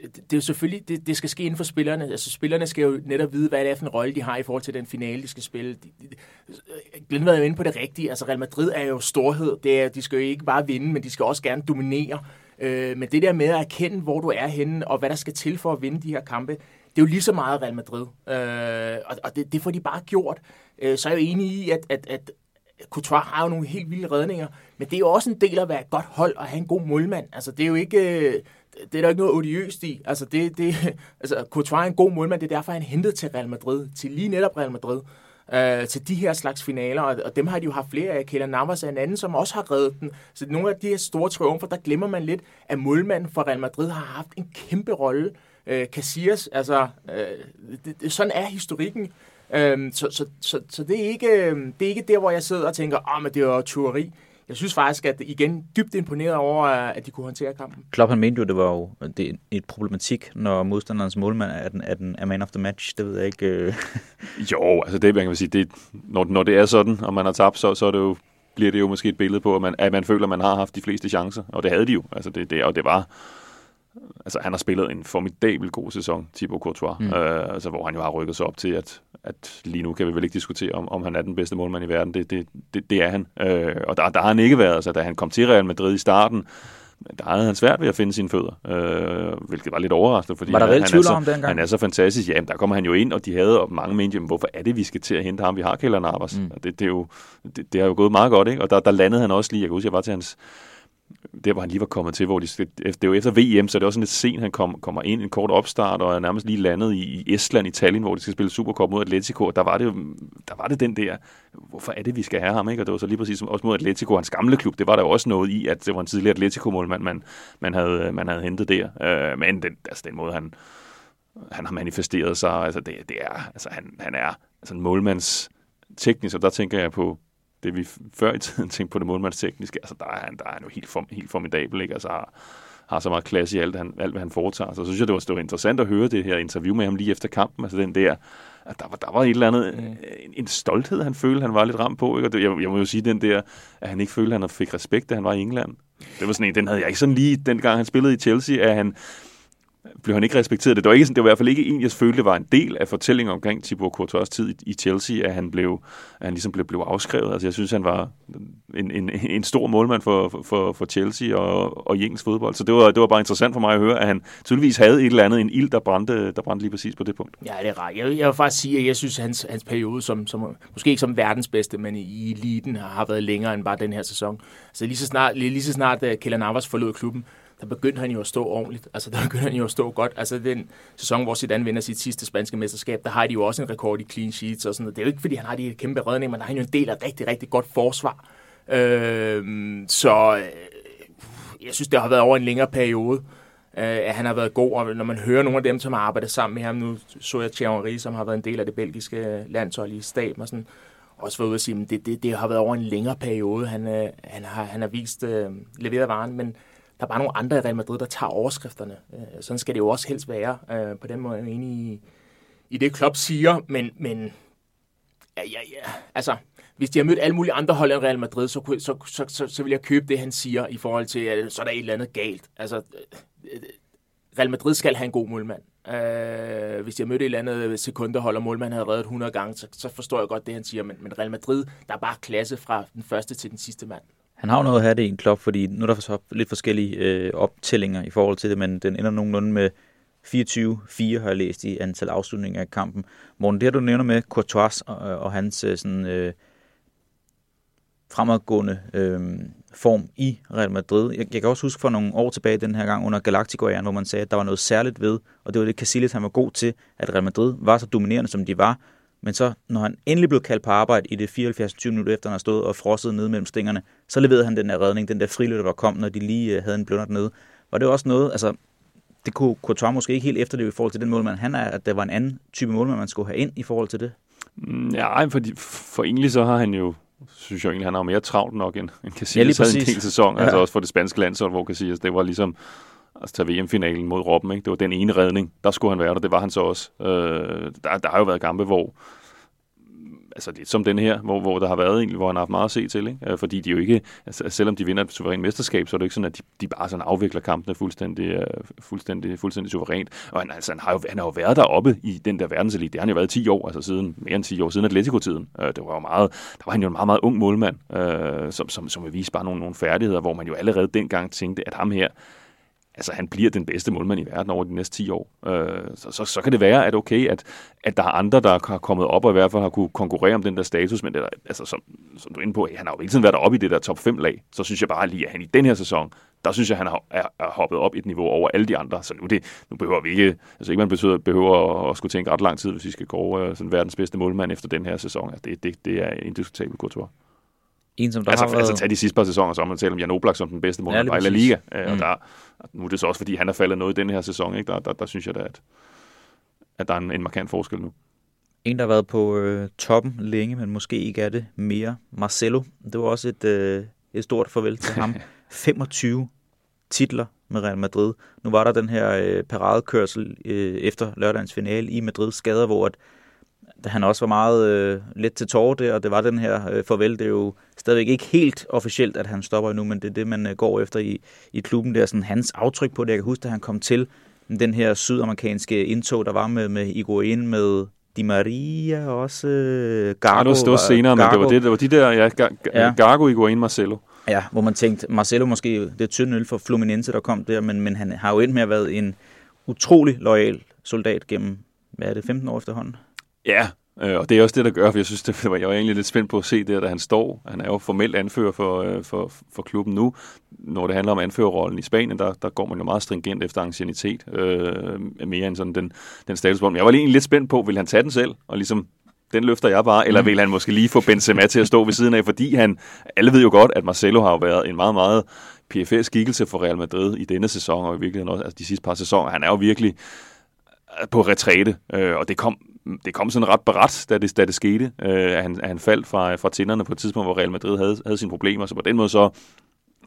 det er jo selvfølgelig, det, det skal ske inden for spillerne. Altså spillerne skal jo netop vide, hvad det er for en rolle, de har i forhold til den finale, de skal spille. Glenn var jo inde på det rigtige. Altså Real Madrid er jo storhed. Det er, de skal jo ikke bare vinde, men de skal også gerne dominere. Øh, men det der med at erkende, hvor du er henne, og hvad der skal til for at vinde de her kampe, det er jo lige så meget Real Madrid. Øh, og og det, det får de bare gjort. Øh, så er jeg jo enig i, at, at, at Courtois har jo nogle helt vilde redninger, men det er jo også en del af at være et godt hold og have en god målmand. Altså, det er jo ikke, øh, det er der ikke noget odiøst i. Altså, det, det, <laughs> altså, Courtois er en god målmand, det er derfor, han er hentet til Real Madrid, til lige netop Real Madrid, øh, til de her slags finaler, og, og dem har de jo haft flere af. Keller Navas er en anden, som også har reddet den. Så nogle af de her store triumfer, der glemmer man lidt, at målmanden for Real Madrid har haft en kæmpe rolle. Øh, Casillas, altså, øh, det, det, sådan er historikken. Øh, så, så, så, så det, er ikke, det er ikke der, hvor jeg sidder og tænker, åh, oh, men det er jo tyveri jeg synes faktisk, at igen dybt imponeret over, at de kunne håndtere kampen. Klopp han mente jo, det var jo det er et problematik, når modstanderens målmand er, den, er, den, er man of the match. Det ved jeg ikke. Øh. <laughs> jo, altså det, man kan sige, det, når, når det er sådan, og man har tabt, så, så er det jo, bliver det jo måske et billede på, at man, at man føler, at man har haft de fleste chancer. Og det havde de jo. Altså det, det, og det var altså han har spillet en formidabel god sæson, Thibaut Courtois, mm. øh, altså, hvor han jo har rykket sig op til, at, at lige nu kan vi vel ikke diskutere, om, om han er den bedste målmand i verden. Det, det, det, det er han. Øh, og der, der har han ikke været. Altså, da han kom til Real Madrid i starten, der havde han svært ved at finde sine fødder, øh, hvilket var lidt overraskende, fordi var der han, han, er så, om han er så fantastisk. Jamen, der kommer han jo ind, og de havde, og mange mente, jamen, hvorfor er det, vi skal til at hente ham? Vi har Kjell Navas. Mm. Det, det, er jo, det, det, har jo gået meget godt, ikke? Og der, der landede han også lige, jeg kan huske, jeg var til hans der hvor han lige var kommet til, hvor de, det er jo efter VM, så det er også lidt sent, han kom, kommer ind, en kort opstart, og er nærmest lige landet i, i Estland, Italien, hvor de skal spille Supercop mod Atletico, der var det der var det den der, hvorfor er det, vi skal have ham, ikke? Og det var så lige præcis også mod Atletico, hans gamle klub, det var der jo også noget i, at det var en tidligere Atletico-målmand, man, man, havde, man havde hentet der. Øh, men den, altså den måde, han, han har manifesteret sig, altså det, det er, altså han, han er altså en målmands teknisk, og der tænker jeg på det vi før i tiden <laughs> tænkte på det målmandstekniske, altså der er han, der er han jo helt, form, helt formidabel, ikke? Altså har, har så meget klasse i alt, han, alt hvad han foretager. Så, så synes jeg, det var, det var interessant at høre det her interview med ham lige efter kampen, altså den der, at der var, der var et eller andet, mm. en, en stolthed, han følte, han var lidt ramt på, ikke? Og det, jeg, jeg må jo sige den der, at han ikke følte, at han fik respekt, da han var i England. Det var sådan en, den havde jeg ikke sådan lige, dengang han spillede i Chelsea, at han, blev han ikke respekteret. Det var, ikke, det var i hvert fald ikke en, jeg følte var en del af fortællingen omkring Thibaut Courtois tid i, i Chelsea, at han, blev, at han ligesom blev, blev afskrevet. Altså, jeg synes, han var en, en, en stor målmand for, for, for Chelsea og, og engelsk fodbold. Så det var, det var bare interessant for mig at høre, at han tydeligvis havde et eller andet, en ild, der brændte, der brændte lige præcis på det punkt. Ja, det er rart. Jeg, jeg vil faktisk sige, at jeg synes, at hans, hans periode, som, som, måske ikke som verdens bedste, men i eliten, har været længere end bare den her sæson. Så lige så snart, lige, lige så snart øh, uh, Kjell Navas forlod klubben, der begyndte han jo at stå ordentligt. Altså, der begyndte han jo at stå godt. Altså, den sæson, hvor Zidane vinder sit sidste spanske mesterskab, der har de jo også en rekord i clean sheets og sådan noget. Det er jo ikke, fordi han har de kæmpe redninger, men der har han jo en del af rigtig, rigtig godt forsvar. Øh, så øh, jeg synes, det har været over en længere periode, øh, at han har været god, og når man hører nogle af dem, som har arbejdet sammen med ham, nu så jeg Thierry som har været en del af det belgiske landshold i staben og sådan, også været ude at sige, at det, det, det har været over en længere periode. Han, øh, han, har, han har vist øh, leveret varen, men er bare nogle andre i Real Madrid, der tager overskrifterne. Øh, sådan skal det jo også helst være. Øh, på den måde er jeg enig i, i det, Klopp siger, men, men ja, ja, ja, altså, hvis de har mødt alle mulige andre hold end Real Madrid, så, så, så, så, så vil jeg købe det, han siger, i forhold til, at så er der et eller andet galt. Altså, øh, Real Madrid skal have en god målmand. Øh, hvis de har mødt et eller andet sekundehold, og målmanden havde reddet 100 gange, så, så forstår jeg godt det, han siger. Men, men Real Madrid, der er bare klasse fra den første til den sidste mand. Han har jo noget at have det i en klub, fordi nu er der så lidt forskellige øh, optællinger i forhold til det, men den ender nogenlunde med 24-4, har jeg læst i antal afslutninger af kampen. Morten, det her du nævner med Courtois og, øh, og hans øh, sådan, øh, fremadgående øh, form i Real Madrid. Jeg, jeg kan også huske for nogle år tilbage den her gang under galactico hvor man sagde, at der var noget særligt ved, og det var det, Casillas han var god til, at Real Madrid var så dominerende, som de var, men så, når han endelig blev kaldt på arbejde i det 74. 20 minutter efter, han har stået og frosset nede mellem stængerne, så leverede han den der redning, den der friløb, der kom, når de lige øh, havde en blunder nede. Var det også noget, altså, det kunne Courtois måske ikke helt efterleve i forhold til den målmand, han er, at der var en anden type målmand, man skulle have ind i forhold til det? Mm, ja, fordi for egentlig så har han jo synes jeg egentlig, han har mere travlt nok end, end Casillas ja, havde en hel sæson. Ja. Altså også for det spanske landshold, hvor Casillas, det var ligesom altså tage VM-finalen mod Robben. Ikke? Det var den ene redning. Der skulle han være der. Det var han så også. Øh, der, der har jo været kampe, hvor altså lidt som den her, hvor, hvor der har været egentlig, hvor han har haft meget at se til, ikke? Øh, fordi de jo ikke, altså, selvom de vinder et suverænt mesterskab, så er det ikke sådan, at de, de bare sådan afvikler kampene fuldstændig, øh, fuldstændig, fuldstændig suverænt. Og han, altså, han, har jo, han har jo været deroppe i den der verdenselite. Det har han jo været 10 år, altså siden, mere end 10 år, siden Atletico-tiden. Øh, det var jo meget, der var han jo en meget, meget ung målmand, øh, som, som, som vil vise bare nogle, nogle færdigheder, hvor man jo allerede dengang tænkte, at ham her, altså han bliver den bedste målmand i verden over de næste 10 år. Øh, så, så, så kan det være, at okay, at, at der er andre, der har kommet op og i hvert fald har kunne konkurrere om den der status, men det der, altså, som, som du er inde på, han har jo hele tiden været oppe i det der top 5 lag, så synes jeg bare lige, at han i den her sæson, der synes jeg, han har, er, er hoppet op i et niveau over alle de andre. Så nu, det, nu behøver vi ikke, altså ikke man behøver, behøver at skulle tænke ret lang tid, hvis vi skal gå over øh, sådan verdens bedste målmand efter den her sæson. Altså, det, det, det er indiskutabelt Courtois. En, som der altså, har været... altså tag de sidste par sæsoner, så man taler om Jan Oblak som den bedste målmand ja, i La Liga. Mm. Og der, nu er det så også, fordi han er faldet noget i den her sæson. Ikke? Der, der, der synes jeg da, at, at der er en, en markant forskel nu. En, der har været på øh, toppen længe, men måske ikke er det mere. Marcelo, det var også et, øh, et stort farvel til ham. <laughs> 25 titler med Real Madrid. Nu var der den her øh, paradekørsel øh, efter lørdagens finale i Madrid skader, hvor at han også var meget øh, let til tårer der, og det var den her øh, farvel. Det er jo stadigvæk ikke helt officielt, at han stopper endnu, men det er det, man øh, går efter i, i klubben. Det er sådan hans aftryk på det. Jeg kan huske, at han kom til den her sydamerikanske indtog, der var med, med Iguain, med Di Maria og også øh, Gargo. Ja, det var, senere, Gargo. men det var, det, det var de der, ja, ja. Gargo, Iguain, Marcelo. Ja, hvor man tænkte, Marcelo måske, det er tynd øl for Fluminense, der kom der, men, men han har jo endt med at have været en utrolig lojal soldat gennem, hvad er det, 15 år efterhånden? Ja, øh, og det er også det, der gør, for jeg synes, det var, jeg var egentlig lidt spændt på at se det, da han står. Han er jo formelt anfører for, øh, for, for klubben nu. Når det handler om anførerrollen i Spanien, der, der går man jo meget stringent efter ancienitet, øh, mere end sådan den, den status. Men jeg var egentlig lidt spændt på, vil han tage den selv, og ligesom den løfter jeg bare, eller mm. vil han måske lige få Benzema til at stå ved siden af, fordi han, alle ved jo godt, at Marcelo har jo været en meget, meget PFS-skikkelse for Real Madrid i denne sæson, og i virkeligheden også altså de sidste par sæsoner. Han er jo virkelig på retræte, øh, og det kom det kom sådan ret beret, da det, da det skete, øh, at, han, at han faldt fra, fra tænderne på et tidspunkt, hvor Real Madrid havde, havde sine problemer. Så på den måde så,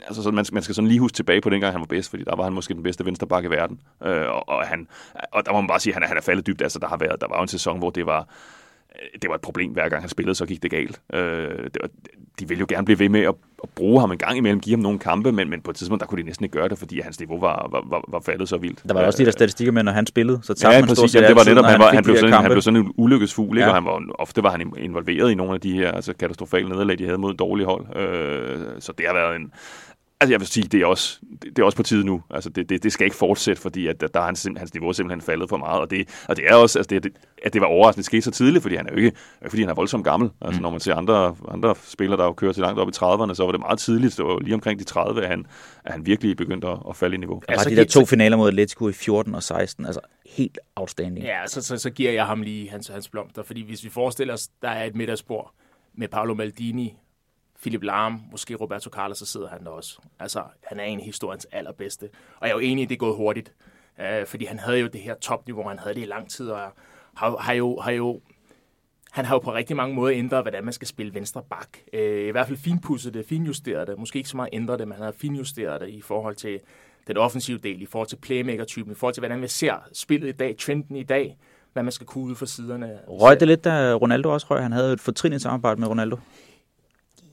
altså så man, man skal sådan lige huske tilbage på dengang, han var bedst, fordi der var han måske den bedste venstreback i verden. Øh, og, og, han, og der må man bare sige, at han, han er faldet dybt. Altså, der, har været, der var jo en sæson, hvor det var, det var et problem, hver gang han spillede, så gik det galt. Øh, det var, de ville jo gerne blive ved med at, at bruge ham en gang imellem, give ham nogle kampe, men, men på et tidspunkt, der kunne de næsten ikke gøre det, fordi hans niveau var, var, var, var faldet så vildt. Der var også de der statistikker med, når han spillede, så tabte ja, man præcis, ja, det var netop, han, var, han, blev sådan, han blev sådan en ulykkesfugl, ja. og han var, ofte var han involveret i nogle af de her altså, katastrofale nederlag, de havde mod dårlige hold. Øh, så det har været en, Altså jeg vil sige, det er også, det er også på tide nu. Altså det, det, det skal ikke fortsætte, fordi at, der er hans, hans niveau simpelthen faldet for meget. Og det, og det er også, altså det, at det var overraskende, det skete så tidligt, fordi han er jo ikke, fordi han er voldsomt gammel. Altså mm. når man ser andre, andre spillere, der jo kører til langt op i 30'erne, så var det meget tidligt. Det var lige omkring de 30, at han, at han virkelig begyndte at, at falde i niveau. Ja, altså, de der to finaler mod Atletico i 14 og 16, altså helt outstanding. Ja, så, så, så giver jeg ham lige hans, hans blomster, fordi hvis vi forestiller os, der er et middagsbord med Paolo Maldini, Philip Lahm, måske Roberto Carlos, så sidder han der også. Altså, han er en af historiens allerbedste. Og jeg er jo enig, at det er gået hurtigt. Øh, fordi han havde jo det her topniveau, han havde det i lang tid, og har, har, jo, har jo han har jo på rigtig mange måder ændret, hvordan man skal spille venstre bak. Øh, I hvert fald finpudset det, finjusteret det. Måske ikke så meget ændret det, men han har finjusteret det i forhold til den offensive del, i forhold til playmaker-typen, i forhold til, hvordan man ser spillet i dag, trenden i dag, hvad man skal kunne ud for siderne. Røg det lidt, da Ronaldo også røg? Han havde et fortrinligt samarbejde med Ronaldo.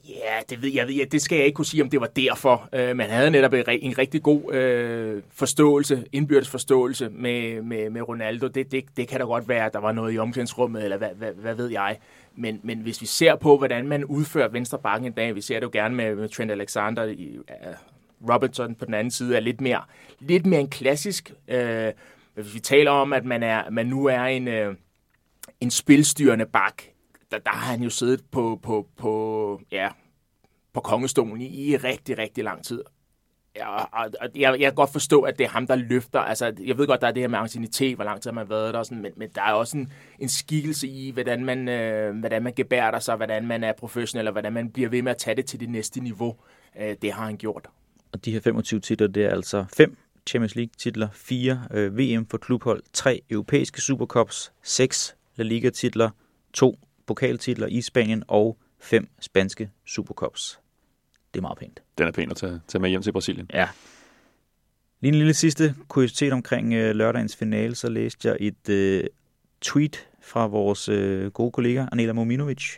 Ja, det ved jeg, ved jeg, det skal jeg ikke kunne sige, om det var derfor. Øh, man havde netop en, en rigtig god øh, forståelse, indbyrdes forståelse med, med, med Ronaldo. Det, det, det kan da godt være, at der var noget i omklædningsrummet, eller hvad, hvad, hvad ved jeg. Men, men hvis vi ser på, hvordan man udfører venstre bakken i dag, vi ser det jo gerne med, med Trent Alexander, i, uh, Robertson på den anden side, er lidt mere, lidt mere en klassisk. Øh, hvis vi taler om, at man, er, man nu er en, øh, en spilstyrende bak, der, der har han jo siddet på, på, på, ja, på kongestolen i, i rigtig, rigtig lang tid. Ja, og jeg, jeg kan godt forstå, at det er ham, der løfter. Altså, jeg ved godt, der er det her med ancienitet, hvor lang tid man har været der, og sådan, men, men der er også en, en skikkelse i, hvordan man, øh, hvordan man gebærder sig, hvordan man er professionel, og hvordan man bliver ved med at tage det til det næste niveau. Øh, det har han gjort. Og de her 25 titler, det er altså fem Champions League-titler, fire øh, VM for klubhold, tre europæiske Supercups, seks La Liga-titler, to pokaltitler i Spanien og fem spanske Supercups. Det er meget pænt. Den er pænt at tage, tage med hjem til Brasilien. Ja. Lige en lille sidste kuriositet omkring øh, lørdagens finale, så læste jeg et øh, tweet fra vores øh, gode kollega Anela Mominovic,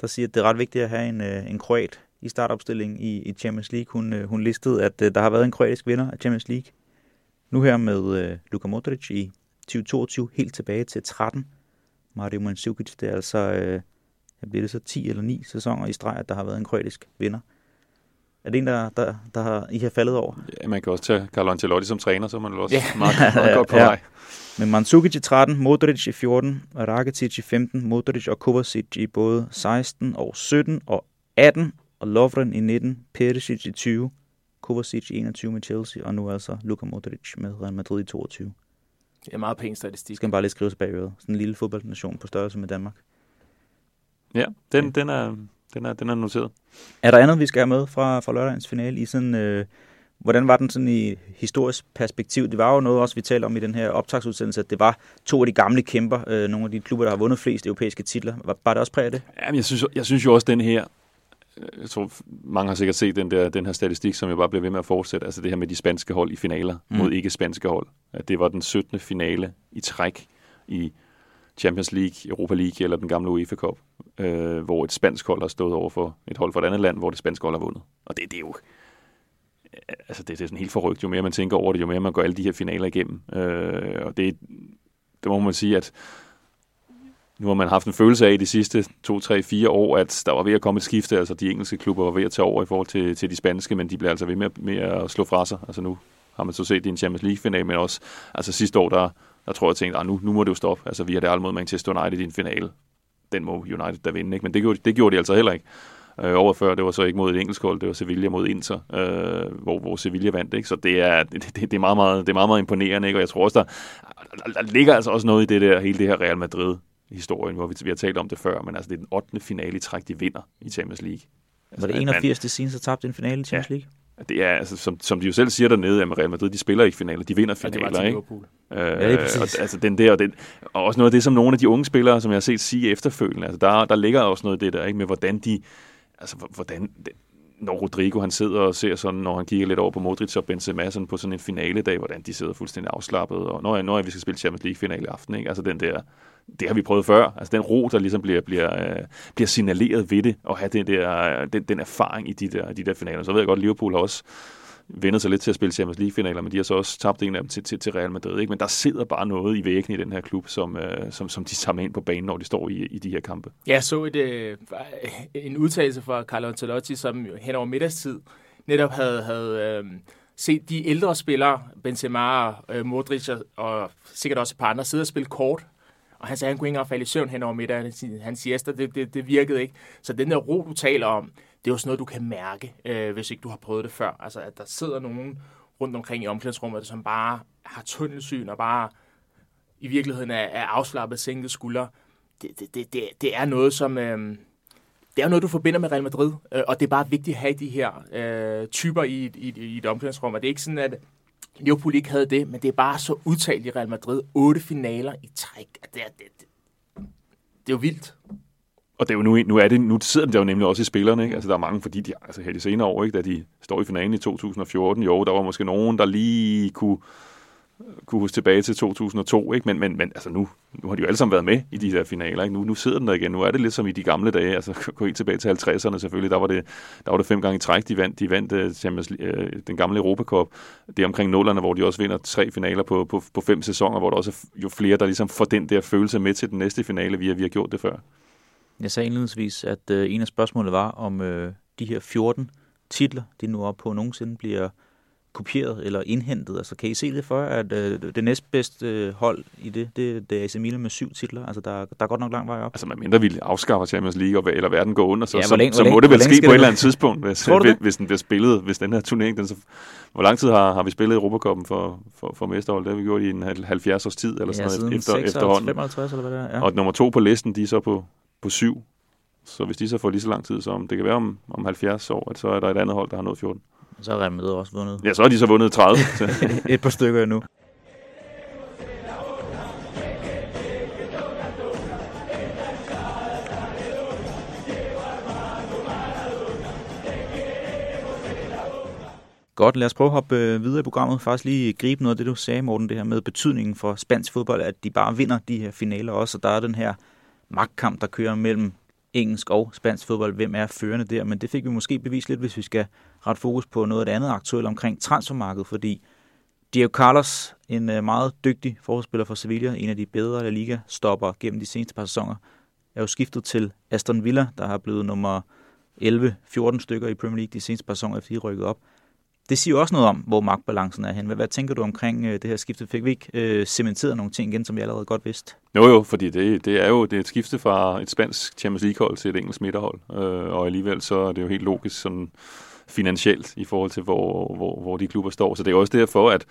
der siger, at det er ret vigtigt at have en, øh, en kroat i startopstillingen i, i Champions League. Hun, øh, hun listede, at øh, der har været en kroatisk vinder af Champions League. Nu her med øh, Luka Modric i 2022, helt tilbage til 13. Mario Mandzukic, det er altså, øh, jeg bliver det så 10 eller 9 sæsoner i streg, at der har været en kroatisk vinder. Er det en, der, der, der har, I har faldet over? Ja, man kan også tage Carlo Ancelotti som træner, så er man også ja. meget, meget <laughs> godt på ja. vej. Men Mandzukic i 13, Modric i 14, Rakitic i 15, Modric og Kovacic i både 16 og 17 og 18, og Lovren i 19, Perisic i 20, Kovacic i 21 med Chelsea, og nu altså Luka Modric med Real Madrid i 22. Det er meget pæn statistik. Skal man bare lige skrive sig bagved. Sådan en lille fodboldnation på størrelse med Danmark. Ja, den, ja. den, er, den, er, den er noteret. Er der andet, vi skal have med fra, fra lørdagens finale i sådan... Øh, Hvordan var den sådan i historisk perspektiv? Det var jo noget også, vi talte om i den her optagsudsendelse, at det var to af de gamle kæmper, øh, nogle af de klubber, der har vundet flest europæiske titler. Var, var det også præget af det? Jamen, jeg synes, jeg synes jo også, den her, jeg tror, mange har sikkert set den, der, den her statistik, som jeg bare bliver ved med at fortsætte. Altså det her med de spanske hold i finaler mm. mod ikke-spanske hold. At det var den 17. finale i træk i Champions League, Europa League eller den gamle UEFA Cup, øh, hvor et spansk hold har stået over for et hold fra et andet land, hvor det spanske hold har vundet. Og det, det er jo altså det, det er sådan helt forrygt. Jo mere man tænker over det, jo mere man går alle de her finaler igennem. Øh, og det, det må man sige, at nu har man haft en følelse af i de sidste to, tre, fire år, at der var ved at komme et skifte. Altså de engelske klubber var ved at tage over i forhold til, til de spanske, men de bliver altså ved med, med at slå fra sig. Altså nu har man så set det i en Champions League-final, men også altså sidste år, der, der tror jeg, jeg tænkte, ah, nu, nu må det jo stoppe. Altså vi har det aldrig mod Manchester United i en finale. Den må United da vinde, ikke? men det gjorde, det gjorde de altså heller ikke. Øh, over før, det var så ikke mod et engelsk hold, det var Sevilla mod Inter, øh, hvor, hvor Sevilla vandt. Ikke? Så det er, <laughs> det, det, er meget, meget, det er meget, meget imponerende, ikke? og jeg tror også, der, der, der ligger altså også noget i det der, hele det her Real Madrid historien, hvor vi, vi har talt om det før, men altså det er den 8. finale i træk, de vinder i Champions League. Altså, var det 81. det siden, så tabte en finale i Champions League? Ja, det er, altså, som, som de jo selv siger dernede, at Real Madrid, de spiller ikke finaler, de vinder finaler, ja, ikke? Øh, ja, det er og, altså den der, og, den, og også noget af det, som nogle af de unge spillere, som jeg har set sige efterfølgende, altså der, der ligger også noget af det der, ikke? Med hvordan de, altså hvordan, når Rodrigo han sidder og ser sådan, når han kigger lidt over på Modric og Benzema sådan på sådan en finaledag, hvordan de sidder fuldstændig afslappet, og når, når vi skal spille Champions League finale i aften, ikke? altså den der, det har vi prøvet før, altså den ro, der ligesom bliver, bliver, øh, bliver signaleret ved det, og have den, der, den, den erfaring i de der, de der finaler. Så ved jeg godt, Liverpool har også vendet sig lidt til at spille Champions League-finaler, men de har så også tabt en af dem til, til, til Real Madrid. Ikke? Men der sidder bare noget i væggen i den her klub, som, øh, som, som de tager ind på banen, når de står i, i de her kampe. Jeg så et, øh, en udtalelse fra Carlo Ancelotti, som hen over middagstid netop havde, havde øh, set de ældre spillere, Benzema, øh, Modric og, og sikkert også et par andre, sidde og spille kort og han sagde, at han kunne ikke engang falde i søvn hen over middagen. Han siesta, det, det, det virkede ikke. Så den der ro, du taler om, det er jo sådan noget, du kan mærke, øh, hvis ikke du har prøvet det før. Altså, at der sidder nogen rundt omkring i omklædningsrummet, som bare har tunnelsyn og bare i virkeligheden er, er afslappet, sænket skuldre. Det, det, det, det, det er noget, som... Øh, det er noget, du forbinder med Real Madrid, øh, og det er bare vigtigt at have de her øh, typer i, i, i et omklædningsrum. Og det er ikke sådan, at Liverpool ikke havde det, men det er bare så udtalt i Real Madrid. Otte finaler i træk. Det er, det, det, det er jo vildt. Og det er jo nu, nu, er det, nu sidder det jo nemlig også i spillerne. Ikke? Altså, der er mange, fordi de altså, her de senere år, ikke, da de står i finalen i 2014, jo, der var måske nogen, der lige kunne kunne huske tilbage til 2002, ikke? Men, men, men altså nu, nu har de jo alle sammen været med i de her finaler. Ikke? Nu, nu sidder den der igen. Nu er det lidt som i de gamle dage. Altså <laughs> gå helt tilbage til 50'erne selvfølgelig. Der var det, der var det fem gange i træk, de vandt. De vandt uh, Champions, uh, den gamle Europacup. Det er omkring nullerne, hvor de også vinder tre finaler på, på, på fem sæsoner, hvor der også er jo flere, der ligesom får den der følelse med til den næste finale, vi har, vi har gjort det før. Jeg sagde indledningsvis, at uh, en af spørgsmålene var, om uh, de her 14 titler, de nu er på nogensinde bliver kopieret eller indhentet? Altså, kan I se det for, at øh, det næstbedste øh, hold i det, det, det er AC Milan med syv titler? Altså, der, der er godt nok lang vej op. Altså, mindre vi afskaffer Champions League, og, eller verden går under, så, ja, længe, så, så må det vel ske på et eller andet tidspunkt, hvis, hvis, hvis den bliver spillet, hvis den her turnering, den så, hvor lang tid har, har vi spillet Europacupen for, for, for mesterhold? Det har vi gjort i en 70 års tid, eller sådan ja, noget, efter, 56, efterhånden. 55, eller hvad det er. Ja. Og nummer to på listen, de er så på, på syv. Så hvis de så får lige så lang tid som, det kan være om, om 70 år, at så er der et andet hold, der har nået 14. Så har Real Madrid også vundet. Ja, så har de så vundet 30. <laughs> et par stykker nu. Godt, lad os prøve at hoppe øh, videre i programmet. Faktisk lige gribe noget af det, du sagde, Morten, det her med betydningen for spansk fodbold, at de bare vinder de her finaler også. Og der er den her magtkamp, der kører mellem engelsk og spansk fodbold, hvem er førende der, men det fik vi måske bevist lidt, hvis vi skal ret fokus på noget af det andet aktuelt omkring transfermarkedet, fordi Diego Carlos, en øh, meget dygtig forspiller for Sevilla, en af de bedre La Liga stopper gennem de seneste par sæsoner, er jo skiftet til Aston Villa, der har blevet nummer 11-14 stykker i Premier League de seneste par sæsoner, efter de rykket op. Det siger jo også noget om, hvor magtbalancen er hen. Hvad, hvad tænker du omkring øh, det her skifte? Fik vi ikke øh, cementeret nogle ting igen, som vi allerede godt vidste? Jo jo, fordi det, det er jo det er et skifte fra et spansk Champions League-hold til et engelsk midterhold. Øh, og alligevel så er det jo helt logisk sådan finansielt i forhold til, hvor, hvor, hvor de klubber står. Så det er også derfor, at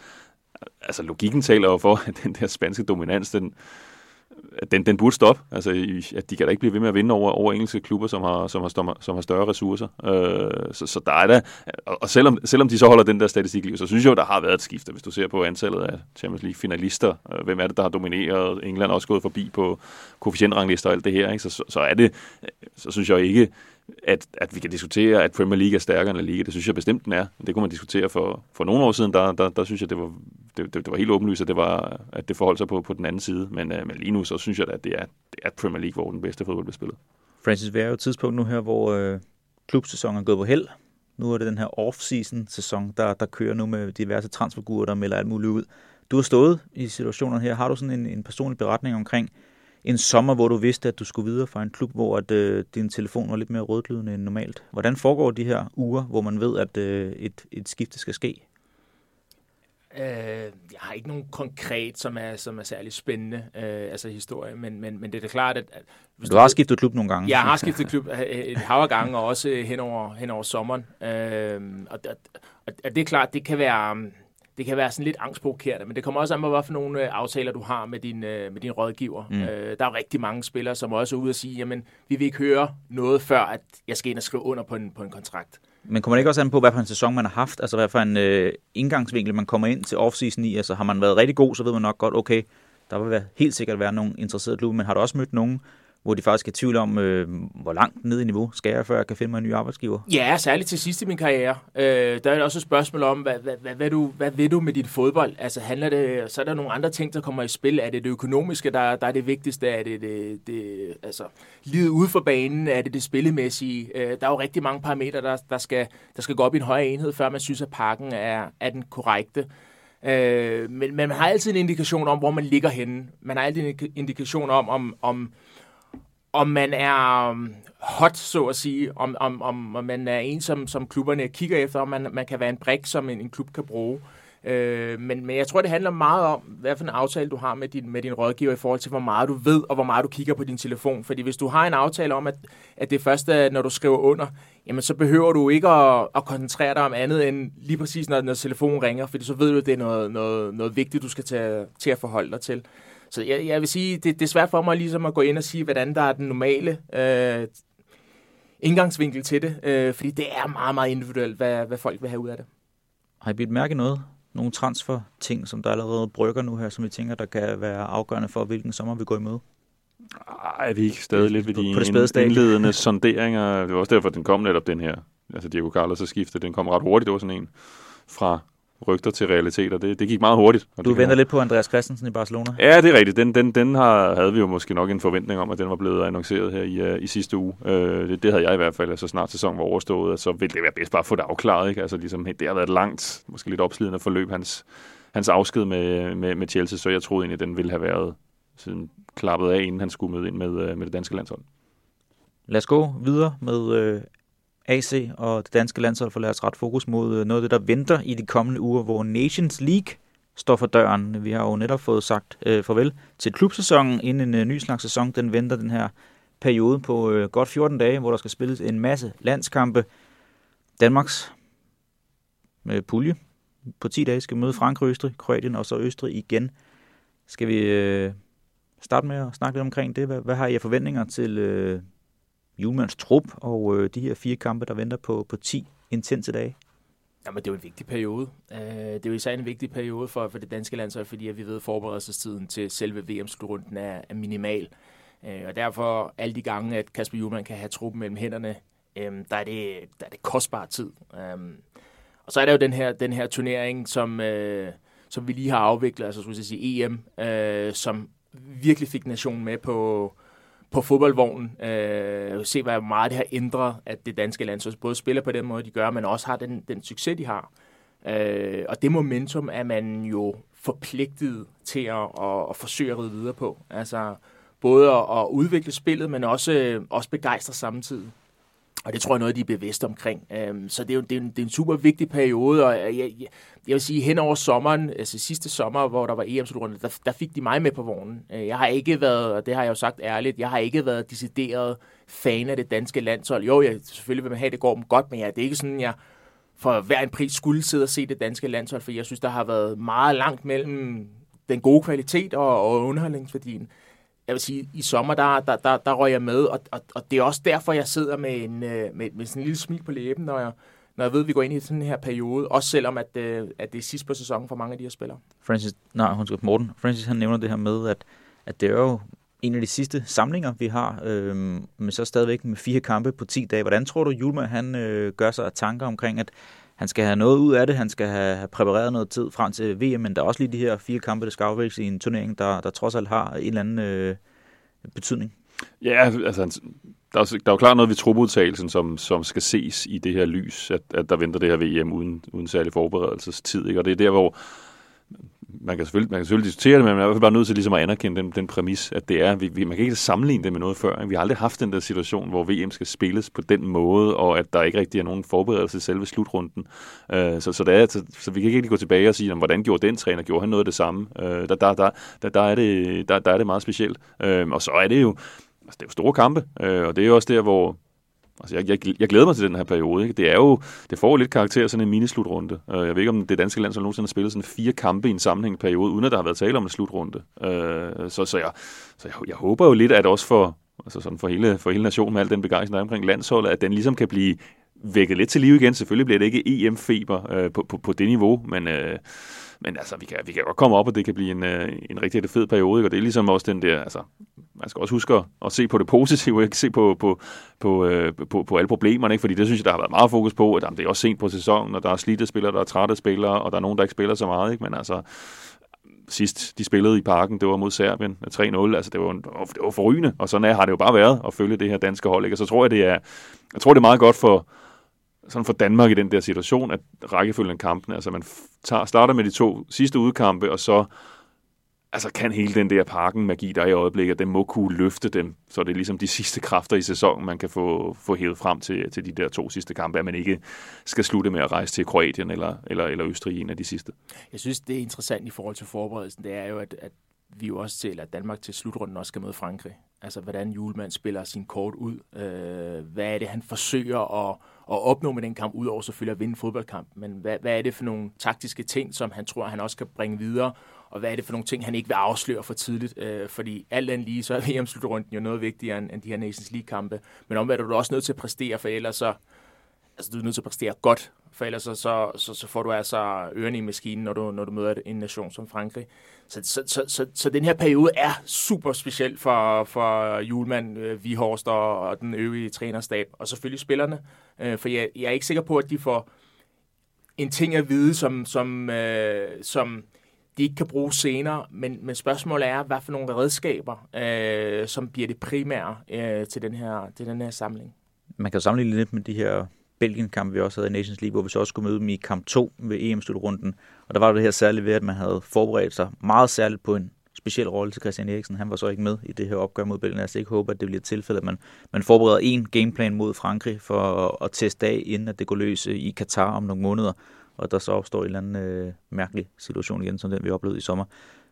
altså, logikken taler jo for, at den der spanske dominans, den, den, den burde stoppe. Altså, at de kan da ikke blive ved med at vinde over, over engelske klubber, som har, som har, større, som har større ressourcer. Øh, så, så der er der, og selvom, selvom de så holder den der statistik liv, så synes jeg jo, der har været et skifte. Hvis du ser på antallet af Champions League finalister, øh, hvem er det, der har domineret? England er også gået forbi på koefficientranglister og alt det her, ikke? Så, så, så er det, så synes jeg ikke, at, at vi kan diskutere, at Premier League er stærkere end La Liga. Det synes jeg bestemt, den er. Det kunne man diskutere for, for nogle år siden. Der, der, der synes jeg, det var, det, det, det var helt åbenlyst, at det, var, at det forholdt sig på, på den anden side. Men, øh, men lige nu, så synes jeg, at det er, det er Premier League, hvor den bedste fodbold bliver spillet. Francis, vi er jo et tidspunkt nu her, hvor øh, klubsæsonen er gået på held. Nu er det den her off-season-sæson, der, der kører nu med diverse transfergurer, der melder alt muligt ud. Du har stået i situationen her. Har du sådan en, en personlig beretning omkring, en sommer, hvor du vidste, at du skulle videre fra en klub, hvor at, øh, din telefon var lidt mere rødglødende end normalt. Hvordan foregår de her uger, hvor man ved, at øh, et, et skifte skal ske? Øh, jeg har ikke nogen konkret, som er, som er særlig spændende, øh, altså historie, men, men, men det er da klart, at... at hvis du, du har skiftet klub nogle gange. Jeg har <laughs> skiftet klub et hav af gange, og også hen over, hen over sommeren. Øh, og, og, og det er klart, det kan være det kan være sådan lidt angstprovokerende, men det kommer også an på, hvad for nogle øh, aftaler du har med din, øh, med din rådgiver. Mm. Øh, der er rigtig mange spillere, som også er ude og sige, jamen, vi vil ikke høre noget, før at jeg skal ind og skrive under på en, på en kontrakt. Men kommer det ikke også an på, hvad for en sæson man har haft? Altså hvad for en øh, indgangsvinkel man kommer ind til offseason i? Altså har man været rigtig god, så ved man nok godt, okay, der vil være, helt sikkert være nogle interesserede klubber, men har du også mødt nogen, hvor de faktisk er i tvivl om, øh, hvor langt ned i niveau skal jeg, før jeg kan finde mig en ny arbejdsgiver? Ja, særligt til sidst i min karriere. Øh, der er også et spørgsmål om, hvad, hvad, hvad, hvad, du, hvad vil du med dit fodbold? Altså handler det, så er der nogle andre ting, der kommer i spil. Er det det økonomiske, der, der er det vigtigste? Er det, det, det altså, livet ude for banen? Er det det spillemæssige? Øh, der er jo rigtig mange parametre, der, der, skal, der skal gå op i en højere enhed, før man synes, at pakken er, er den korrekte. Øh, men, men man har altid en indikation om, hvor man ligger henne. Man har altid en indikation om, om, om om man er um, hot, så at sige, om, om, om, om man er en, som, som klubberne kigger efter, om man, man kan være en brik, som en, en klub kan bruge. Øh, men, men jeg tror, det handler meget om, hvad for en aftale du har med din, med din rådgiver i forhold til, hvor meget du ved, og hvor meget du kigger på din telefon. Fordi hvis du har en aftale om, at, at det første, når du skriver under, jamen så behøver du ikke at, at koncentrere dig om andet end lige præcis, når, når telefonen ringer, fordi så ved du, at det er noget, noget, noget vigtigt, du skal tage, til at forholde dig til. Så jeg, jeg vil sige, det, det er svært for mig ligesom at gå ind og sige, hvordan der er den normale øh, indgangsvinkel til det, øh, fordi det er meget, meget individuelt, hvad, hvad folk vil have ud af det. Har I blivet mærke noget? Nogle transfer-ting, som der allerede brygger nu her, som I tænker, der kan være afgørende for, hvilken sommer vi går imod? Ej, vi er ikke stadig lidt ved de på det indledende sonderinger. Det var også derfor, den kom netop den her. Altså Diego Carlos og skifte, den kom ret hurtigt. Det var sådan en fra rygter til realiteter. Det, det gik meget hurtigt. Og du venter lidt på Andreas Christensen i Barcelona? Ja, det er rigtigt. Den, den, den har, havde vi jo måske nok en forventning om, at den var blevet annonceret her i, uh, i sidste uge. Uh, det, det havde jeg i hvert fald, altså snart sæsonen var overstået, så ville det være bedst bare at få det afklaret. Ikke? Altså, ligesom, det har været et langt, måske lidt opslidende forløb, hans, hans afsked med, med, med Chelsea, så jeg troede egentlig, at den ville have været sådan klappet af, inden han skulle møde ind med, uh, med det danske landshold. Lad os gå videre med AC og det danske landshold får lagt ret fokus mod øh, noget af det, der venter i de kommende uger, hvor Nations League står for døren. Vi har jo netop fået sagt øh, farvel til klubsæsonen, inden en øh, ny slags sæson. Den venter den her periode på øh, godt 14 dage, hvor der skal spilles en masse landskampe. Danmarks med pulje på 10 dage skal møde Frankrig, Østrig, Kroatien og så Østrig igen. Skal vi øh, starte med at snakke lidt omkring det? Hvad, hvad har I af forventninger til øh, Julemands trup og øh, de her fire kampe, der venter på, på 10 intense dage? Jamen, det er jo en vigtig periode. Uh, det er jo især en vigtig periode for, for det danske landshold, fordi at vi ved, at forberedelsestiden til selve VM-slutrunden er, er minimal. Uh, og derfor, alle de gange, at Kasper Juhlmann kan have truppen mellem hænderne, um, der, er det, der er det kostbar tid. Um, og så er der jo den her, den her turnering, som, uh, som vi lige har afviklet, altså skulle jeg sige EM, uh, som virkelig fik nationen med på, på fodboldvognen. Øh, se, hvor meget det har ændret, at det danske landshold både spiller på den måde, de gør, men også har den, den succes, de har. Øh, og det momentum er man jo forpligtet til at, at, at forsøge at ride videre på. Altså både at, at udvikle spillet, men også, øh, også begejstre samtidig. Og det tror jeg er noget, de er bevidste omkring. Um, så det er jo det er en, det er en super vigtig periode, og jeg, jeg, jeg vil sige, hen over sommeren, altså sidste sommer, hvor der var em der, der fik de mig med på vognen. Øh, jeg har ikke været, og det har jeg jo sagt ærligt, jeg har ikke været decideret fan af det danske landshold. Jo, jeg selvfølgelig vil man have, at det går dem godt, men ja, det er ikke sådan, jeg for hver en pris skulle sidde og se det danske landshold, for jeg synes, der har været meget langt mellem den gode kvalitet og, og underholdningsværdien jeg vil sige, i sommer, der, der, der, der røg jeg med, og, og, og det er også derfor, jeg sidder med, en, øh, med, med sådan en lille smil på læben, når jeg, når jeg ved, at vi går ind i sådan her periode, også selvom at, øh, at det er sidst på sæsonen for mange af de her spillere. Francis, nej, hun skal Morten. Francis, han nævner det her med, at, at det er jo en af de sidste samlinger, vi har, øh, men så stadigvæk med fire kampe på 10 dage. Hvordan tror du, Julma, han øh, gør sig af tanker omkring, at han skal have noget ud af det, han skal have, præpareret noget tid frem til VM, men der er også lige de her fire kampe, der skal afvikles i en turnering, der, der trods alt har en eller anden øh, betydning. Ja, altså, altså der er, der er jo klart noget ved trupudtagelsen, som, som skal ses i det her lys, at, at der venter det her VM uden, uden særlig forberedelsestid. Ikke? Og det er der, hvor man kan selvfølgelig, man kan selvfølgelig diskutere det, men man er i hvert fald bare nødt til ligesom at anerkende den, den præmis, at det er, vi, vi, man kan ikke sammenligne det med noget før. Vi har aldrig haft den der situation, hvor VM skal spilles på den måde, og at der ikke rigtig er nogen forberedelse i selve slutrunden. Øh, så, så, der er, så, så vi kan ikke rigtig gå tilbage og sige, hvordan gjorde den træner? Gjorde han noget af det samme? Øh, der, der, der, der, der, er det, der, der er det meget specielt. Øh, og så er det jo, altså det er jo store kampe, øh, og det er jo også der, hvor Altså, jeg, jeg, jeg glæder mig til den her periode. Ikke? Det er jo, det får jo lidt karakter sådan en minislutrunde. Uh, jeg ved ikke, om det danske land nogensinde har spillet sådan fire kampe i en sammenhængende periode, uden at der har været tale om en slutrunde. Uh, så så, jeg, så jeg, jeg håber jo lidt, at også for, altså sådan for, hele, for hele nationen med al den begejstring, der er omkring landsholdet, at den ligesom kan blive vækket lidt til liv igen. Selvfølgelig bliver det ikke EM-feber uh, øh, på, på, på det niveau, men... Uh, men altså, vi kan, vi kan godt komme op, og det kan blive en, øh, en rigtig fed periode. Og det er ligesom også den der, altså, man skal også huske at, se på det positive, ikke se på, på, på, øh, på, på alle problemerne, ikke? fordi det synes jeg, der har været meget fokus på, at jamen, det er også sent på sæsonen, og der er slidte spillere, der er trætte spillere, og der er nogen, der ikke spiller så meget, ikke? men altså, sidst de spillede i parken, det var mod Serbien 3-0, altså det var, det var forrygende, og sådan er, har det jo bare været at følge det her danske hold, ikke? og så tror jeg, det er, jeg tror, det er meget godt for, sådan for Danmark i den der situation, at rækkefølgen af kampene, altså man tager, starter med de to sidste udkampe, og så altså kan hele den der parken magi, der er i øjeblikket, den må kunne løfte dem, så det er ligesom de sidste kræfter i sæsonen, man kan få, få hævet frem til, til de der to sidste kampe, at man ikke skal slutte med at rejse til Kroatien eller, eller, eller Østrig en af de sidste. Jeg synes, det er interessant i forhold til forberedelsen, det er jo, at, at vi jo også til, at Danmark til slutrunden også skal møde Frankrig. Altså, hvordan Julemand spiller sin kort ud. Øh, hvad er det, han forsøger at, at opnå med den kamp, udover selvfølgelig at vinde fodboldkamp. Men hvad, hvad er det for nogle taktiske ting, som han tror, han også kan bringe videre, og hvad er det for nogle ting, han ikke vil afsløre for tidligt. Øh, fordi alt andet lige, så er <laughs> VM-slutrunden jo noget vigtigere end, end de her Nations League-kampe. Men omvendt er du også nødt til at præstere, for ellers så, altså du er nødt til at præstere godt, for ellers så, så, så, så får du altså ørerne i maskinen, når du, når du møder en nation som Frankrig. Så, så, så, så, så den her periode er super speciel for, for Julemand, øh, Vihorst og, og den øvrige trænerstab, og selvfølgelig spillerne. Øh, for jeg, jeg er ikke sikker på, at de får en ting at vide, som, som, øh, som de ikke kan bruge senere, men, men spørgsmålet er, hvad for nogle redskaber, øh, som bliver det primære øh, til, den her, til den her samling. Man kan jo sammenligne lidt med de her Belgien-kamp, vi også havde i Nations League, hvor vi så også skulle møde dem i kamp 2 ved EM-slutrunden. Og der var det her særligt ved, at man havde forberedt sig meget særligt på en speciel rolle til Christian Eriksen. Han var så ikke med i det her opgør mod Belgien. Jeg ikke håber, at det bliver et tilfælde, at man, man forbereder en gameplan mod Frankrig for at, at teste af, inden at det går løs øh, i Katar om nogle måneder og der så opstår en eller anden øh, mærkelig situation igen, som den vi oplevede i sommer.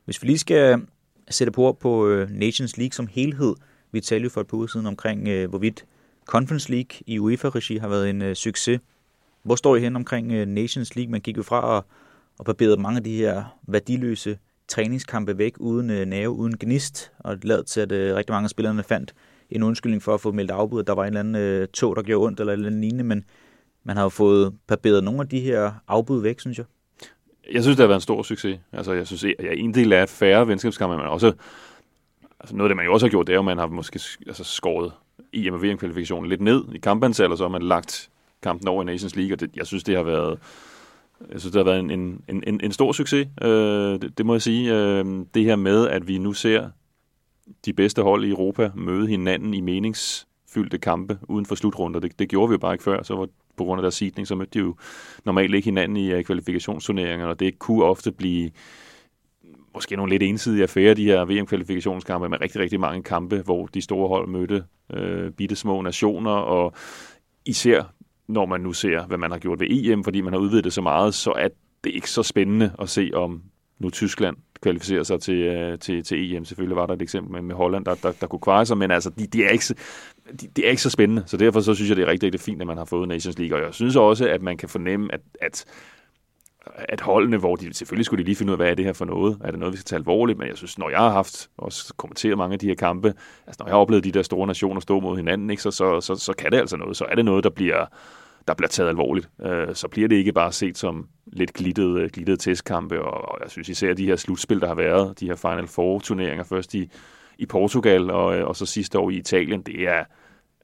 Hvis vi lige skal øh, sætte på på øh, Nations League som helhed, vi talte jo for et par uger siden omkring, øh, hvorvidt Conference League i UEFA-regi har været en øh, succes. Hvor står I hen omkring øh, Nations League? Man gik jo fra at, at barbere mange af de her værdiløse træningskampe væk uden øh, nerve, uden gnist, og det lavede til, at øh, rigtig mange af spillerne fandt en undskyldning for at få meldt afbud, at der var en eller anden øh, tog, der gjorde ondt, eller en eller anden lignende, men man har jo fået barberet nogle af de her afbud væk, synes jeg. Jeg synes, det har været en stor succes. Altså, jeg synes, at en del af færre venskabskampe, men også altså noget af det, man jo også har gjort, det er, at man har måske altså, skåret i og VM-kvalifikationen lidt ned i kampantal, og så har man lagt kampen over i Nations League, og det, jeg synes, det har været jeg synes, det har været en, en, en, en stor succes, øh, det, det må jeg sige. Øh, det her med, at vi nu ser de bedste hold i Europa møde hinanden i meningsfyldte kampe uden for slutrunder. Det, det gjorde vi jo bare ikke før, så var på grund af deres sidning, så mødte de jo normalt ikke hinanden i øh, uh, kvalifikationsturneringer, og det kunne ofte blive måske nogle lidt ensidige affære, de her VM-kvalifikationskampe med rigtig, rigtig mange kampe, hvor de store hold mødte øh, bitte små nationer, og især når man nu ser, hvad man har gjort ved EM, fordi man har udvidet det så meget, så er det ikke så spændende at se, om nu Tyskland kvalificerer sig til, øh, til, til EM. Selvfølgelig var der et eksempel med, med Holland, der, der, der kunne kvare sig, men altså, de, de, er ikke, de, de er ikke så spændende. Så derfor så synes jeg, det er rigtig, rigtig fint, at man har fået Nations League. Og jeg synes også, at man kan fornemme, at, at at holdene, hvor de selvfølgelig skulle de lige finde ud af, hvad er det her for noget? Er det noget, vi skal tage alvorligt? Men jeg synes, når jeg har haft også kommenteret mange af de her kampe, altså når jeg har oplevet de der store nationer stå mod hinanden, ikke, så, så, så, så kan det altså noget. Så er det noget, der bliver, der bliver taget alvorligt. Øh, så bliver det ikke bare set som lidt glittede, øh, glittede testkampe, og, og jeg synes især de her slutspil, der har været, de her Final Four-turneringer, først i, i Portugal og, øh, og så sidste år i Italien, det er,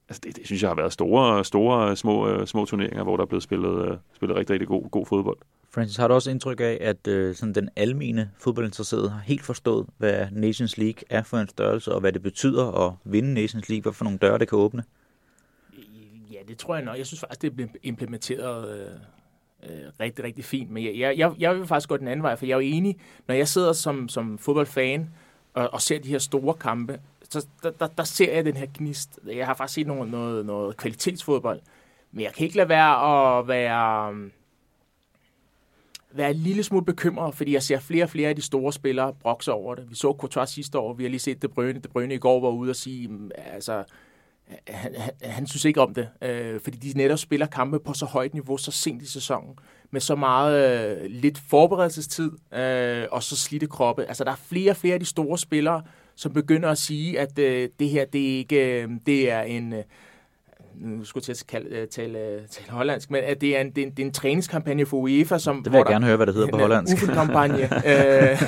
altså det, det synes jeg har været store, store små, øh, små turneringer, hvor der er blevet spillet, spillet rigtig, rigtig god, god fodbold. Francis, har du også indtryk af, at øh, sådan den almene fodboldinteresserede har helt forstået, hvad Nations League er for en størrelse, og hvad det betyder at vinde Nations League, hvad for nogle døre det kan åbne? Ja, det tror jeg nok. Jeg synes faktisk, det er implementeret øh, øh, rigtig, rigtig fint. Men jeg, jeg, jeg vil faktisk gå den anden vej, for jeg er jo enig, når jeg sidder som, som fodboldfan og, og ser de her store kampe, så der, der, der ser jeg den her gnist. Jeg har faktisk set noget, noget, noget kvalitetsfodbold, men jeg kan ikke lade være at være være en lille smule bekymret, fordi jeg ser flere og flere af de store spillere brokse over det. Vi så Courtois sidste år, vi har lige set De Bruyne. De Bruyne i går var ude og sige, mm, altså, han, han, han synes ikke om det, øh, fordi de netop spiller kampe på så højt niveau, så sent i sæsonen, med så meget øh, lidt forberedelsestid, øh, og så slidte kroppe. Altså, der er flere og flere af de store spillere, som begynder at sige, at øh, det her, det er ikke, øh, det er en... Øh, nu skulle jeg til at tale, tale, tale hollandsk, men at det er en, det er en, det er en træningskampagne for UEFA, som... Det vil jeg gerne høre, hvad det hedder på <laughs> hollandsk. Kampagne øh,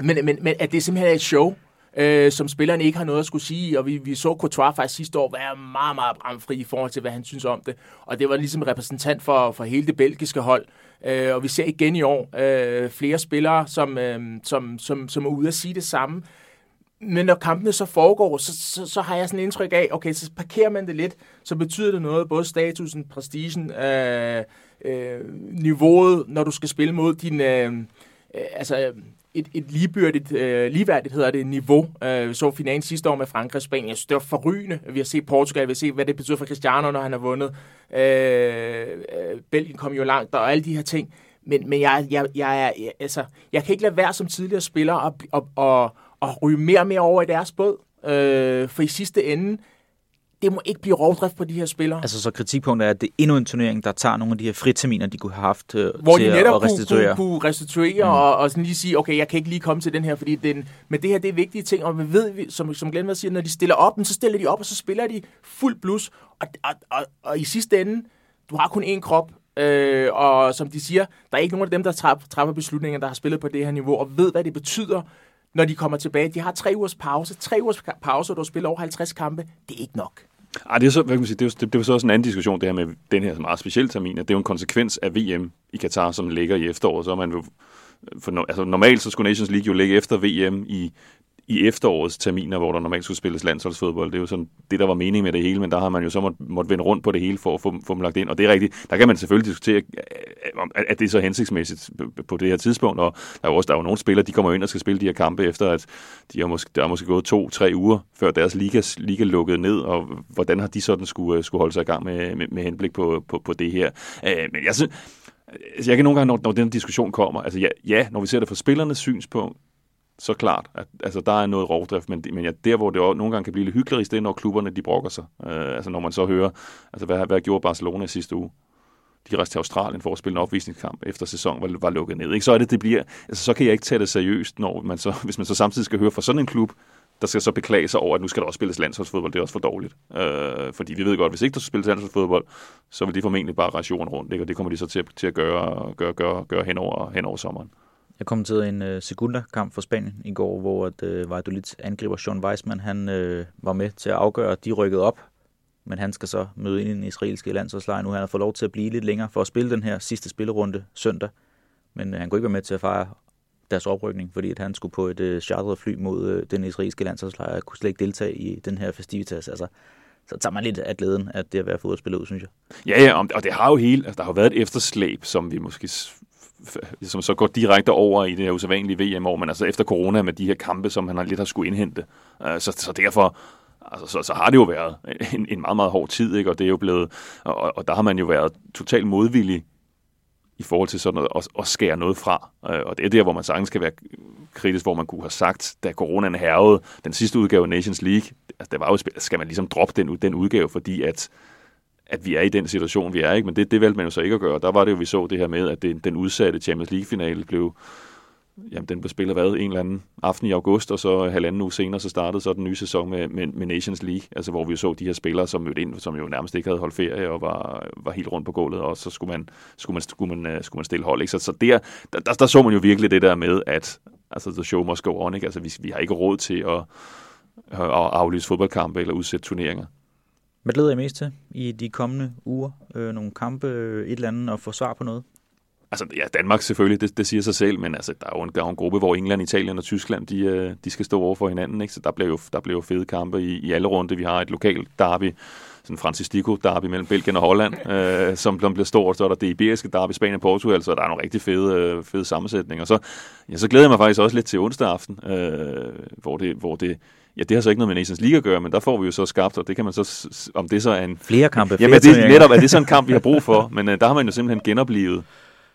<laughs> men, men, men at det simpelthen er et show, øh, som spillerne ikke har noget at skulle sige, og vi, vi så Courtois faktisk sidste år være meget, meget bramfri i forhold til, hvad han synes om det, og det var ligesom repræsentant for, for hele det belgiske hold, øh, og vi ser igen i år øh, flere spillere, som, øh, som, som, som er ude at sige det samme, men når kampene så foregår, så, så, så har jeg sådan en indtryk af, okay, så parkerer man det lidt, så betyder det noget, både statusen, prestigen, øh, øh, niveauet, når du skal spille mod din, øh, øh, altså et, et ligebyrdigt, øh, ligeværdigt hedder det, niveau. Øh, vi så finalen sidste år med Frankrig og Spanien. Det var forrygende. Vi har set Portugal, vi har set, hvad det betyder for Cristiano, når han har vundet. Øh, øh, Belgien kom jo langt, og alle de her ting. Men, men jeg, jeg, jeg, jeg, altså, jeg kan ikke lade være som tidligere spiller og, og, og at ryge mere og mere over i deres båd. Øh, for i sidste ende, det må ikke blive rovdrift på de her spillere. Altså så kritikpunktet er, at det er endnu en turnering, der tager nogle af de her friterminer, de kunne have haft øh, Hvor til de netop at restituere. Kunne, kunne, restituere mm. og, og sådan lige sige, okay, jeg kan ikke lige komme til den her, fordi den, men det her, det er vigtige ting, og vi ved, som, som Glenn siger, når de stiller op, så stiller de op, og så spiller de fuld blus, og, og, og, og i sidste ende, du har kun én krop, øh, og som de siger, der er ikke nogen af dem, der træffer beslutninger, der har spillet på det her niveau, og ved, hvad det betyder, når de kommer tilbage. De har tre ugers pause. Tre ugers pause, og du spiller over 50 kampe. Det er ikke nok. Ej, det er så, hvad kan man sige, det er, det, det er så også en anden diskussion, det her med den her meget specielle termin. at Det er jo en konsekvens af VM i Katar, som ligger i efteråret. Så man jo, for, altså normalt så skulle Nations League jo ligge efter VM i i efterårets terminer, hvor der normalt skulle spilles landsholdsfodbold. Det er jo sådan det, der var meningen med det hele, men der har man jo så måtte, måtte vende rundt på det hele for at få, få dem lagt ind. Og det er rigtigt. Der kan man selvfølgelig diskutere, øh, at det er så hensigtsmæssigt på det her tidspunkt. Og der er jo også der er jo nogle spillere, de kommer ind og skal spille de her kampe efter, at de har måske, der er måske gået to-tre uger, før deres liga, liga lukkede ned, og hvordan har de sådan skulle, øh, skulle holde sig i gang med, med, med henblik på, på, på det her. Øh, men jeg synes, altså, jeg kan nogle gange, når, når den diskussion kommer, altså ja, ja, når vi ser det fra spillernes synspunkt, så klart, at altså, der er noget rovdrift, men, men ja, der, hvor det også nogle gange kan blive lidt hyggeligt, det er, når klubberne de brokker sig. Øh, altså når man så hører, altså hvad, hvad gjorde Barcelona sidste uge? De rejste til Australien for at spille en opvisningskamp efter sæsonen var, var lukket ned. Ikke? Så er det, det bliver, altså, så kan jeg ikke tage det seriøst, når man så, hvis man så samtidig skal høre fra sådan en klub, der skal så beklage sig over, at nu skal der også spilles landsholdsfodbold. Det er også for dårligt. Øh, fordi vi ved godt, at hvis ikke der skal spilles landsholdsfodbold, så vil de formentlig bare ration rundt. Ikke? Og det kommer de så til at, til at gøre, gøre, gøre, gøre hen, over, hen over sommeren. Jeg kom til en øh, uh, sekunderkamp for Spanien i går, hvor at, uh, Valladolid angriber Sean Weissman, han uh, var med til at afgøre, at de rykkede op, men han skal så møde ind i den israelske landsholdslejr nu. Han har fået lov til at blive lidt længere for at spille den her sidste spillerunde søndag, men uh, han kunne ikke være med til at fejre deres oprykning, fordi at han skulle på et øh, charteret fly mod øh, den israelske landsholdslejr og kunne slet ikke deltage i den her festivitas. Altså, så tager man lidt af glæden af det at være fodboldspiller ud, synes jeg. Ja, ja, og det har jo hele, altså, der har jo været et efterslæb, som vi måske som så går direkte over i det her usædvanlige VM-år, men altså efter corona med de her kampe, som han har lidt har skulle indhente. Øh, så, så derfor altså, så, så har det jo været en, en meget, meget hård tid, ikke? og det er jo blevet, og, og der har man jo været totalt modvillig i forhold til sådan noget, at, at skære noget fra. Øh, og det er der, hvor man sagtens skal være kritisk, hvor man kunne have sagt, da coronaen hervede, den sidste udgave af Nations League, altså, det var jo, skal man ligesom droppe den, den udgave, fordi at, at vi er i den situation, vi er. ikke. Men det, det valgte man jo så ikke at gøre. Der var det jo, vi så det her med, at det, den udsatte Champions League-finale blev jamen, den blev spillet hvad, en eller anden aften i august, og så halvanden uge senere, så startede så den nye sæson med, med, med Nations League, altså hvor vi så de her spillere, som mødte ind, som jo nærmest ikke havde holdt ferie og var, var helt rundt på gulvet, og så skulle man, skulle man, skulle man, øh, skulle man stille hold. Ikke? Så, så der, der, der, der, så man jo virkelig det der med, at altså, the show must go on, ikke? Altså, vi, vi har ikke råd til at, at aflyse fodboldkampe eller udsætte turneringer. Hvad glæder I mest til i de kommende uger? Øh, nogle kampe, et eller andet, og få svar på noget? Altså, ja, Danmark selvfølgelig, det, det siger sig selv, men altså, der er jo en, der er en gruppe, hvor England, Italien og Tyskland, de, øh, de skal stå over for hinanden, ikke? så der bliver jo, der bliver jo fede kampe i, i alle runde. Vi har et lokalt derby, sådan Francis Dico derby mellem Belgien og Holland, <laughs> øh, som, som bliver stort. Så er der det iberiske derby, Spanien og Portugal, så der er nogle rigtig fede, øh, fede sammensætninger. Så, ja, så glæder jeg mig faktisk også lidt til onsdag aften, øh, hvor, det, hvor det, Ja, det har så ikke noget med Nations League at gøre, men der får vi jo så skabt, og det kan man så, om det så er en... Flere kampe, flere Jamen, det, netop er det sådan en kamp, vi har brug for, <laughs> men øh, der har man jo simpelthen genoplevet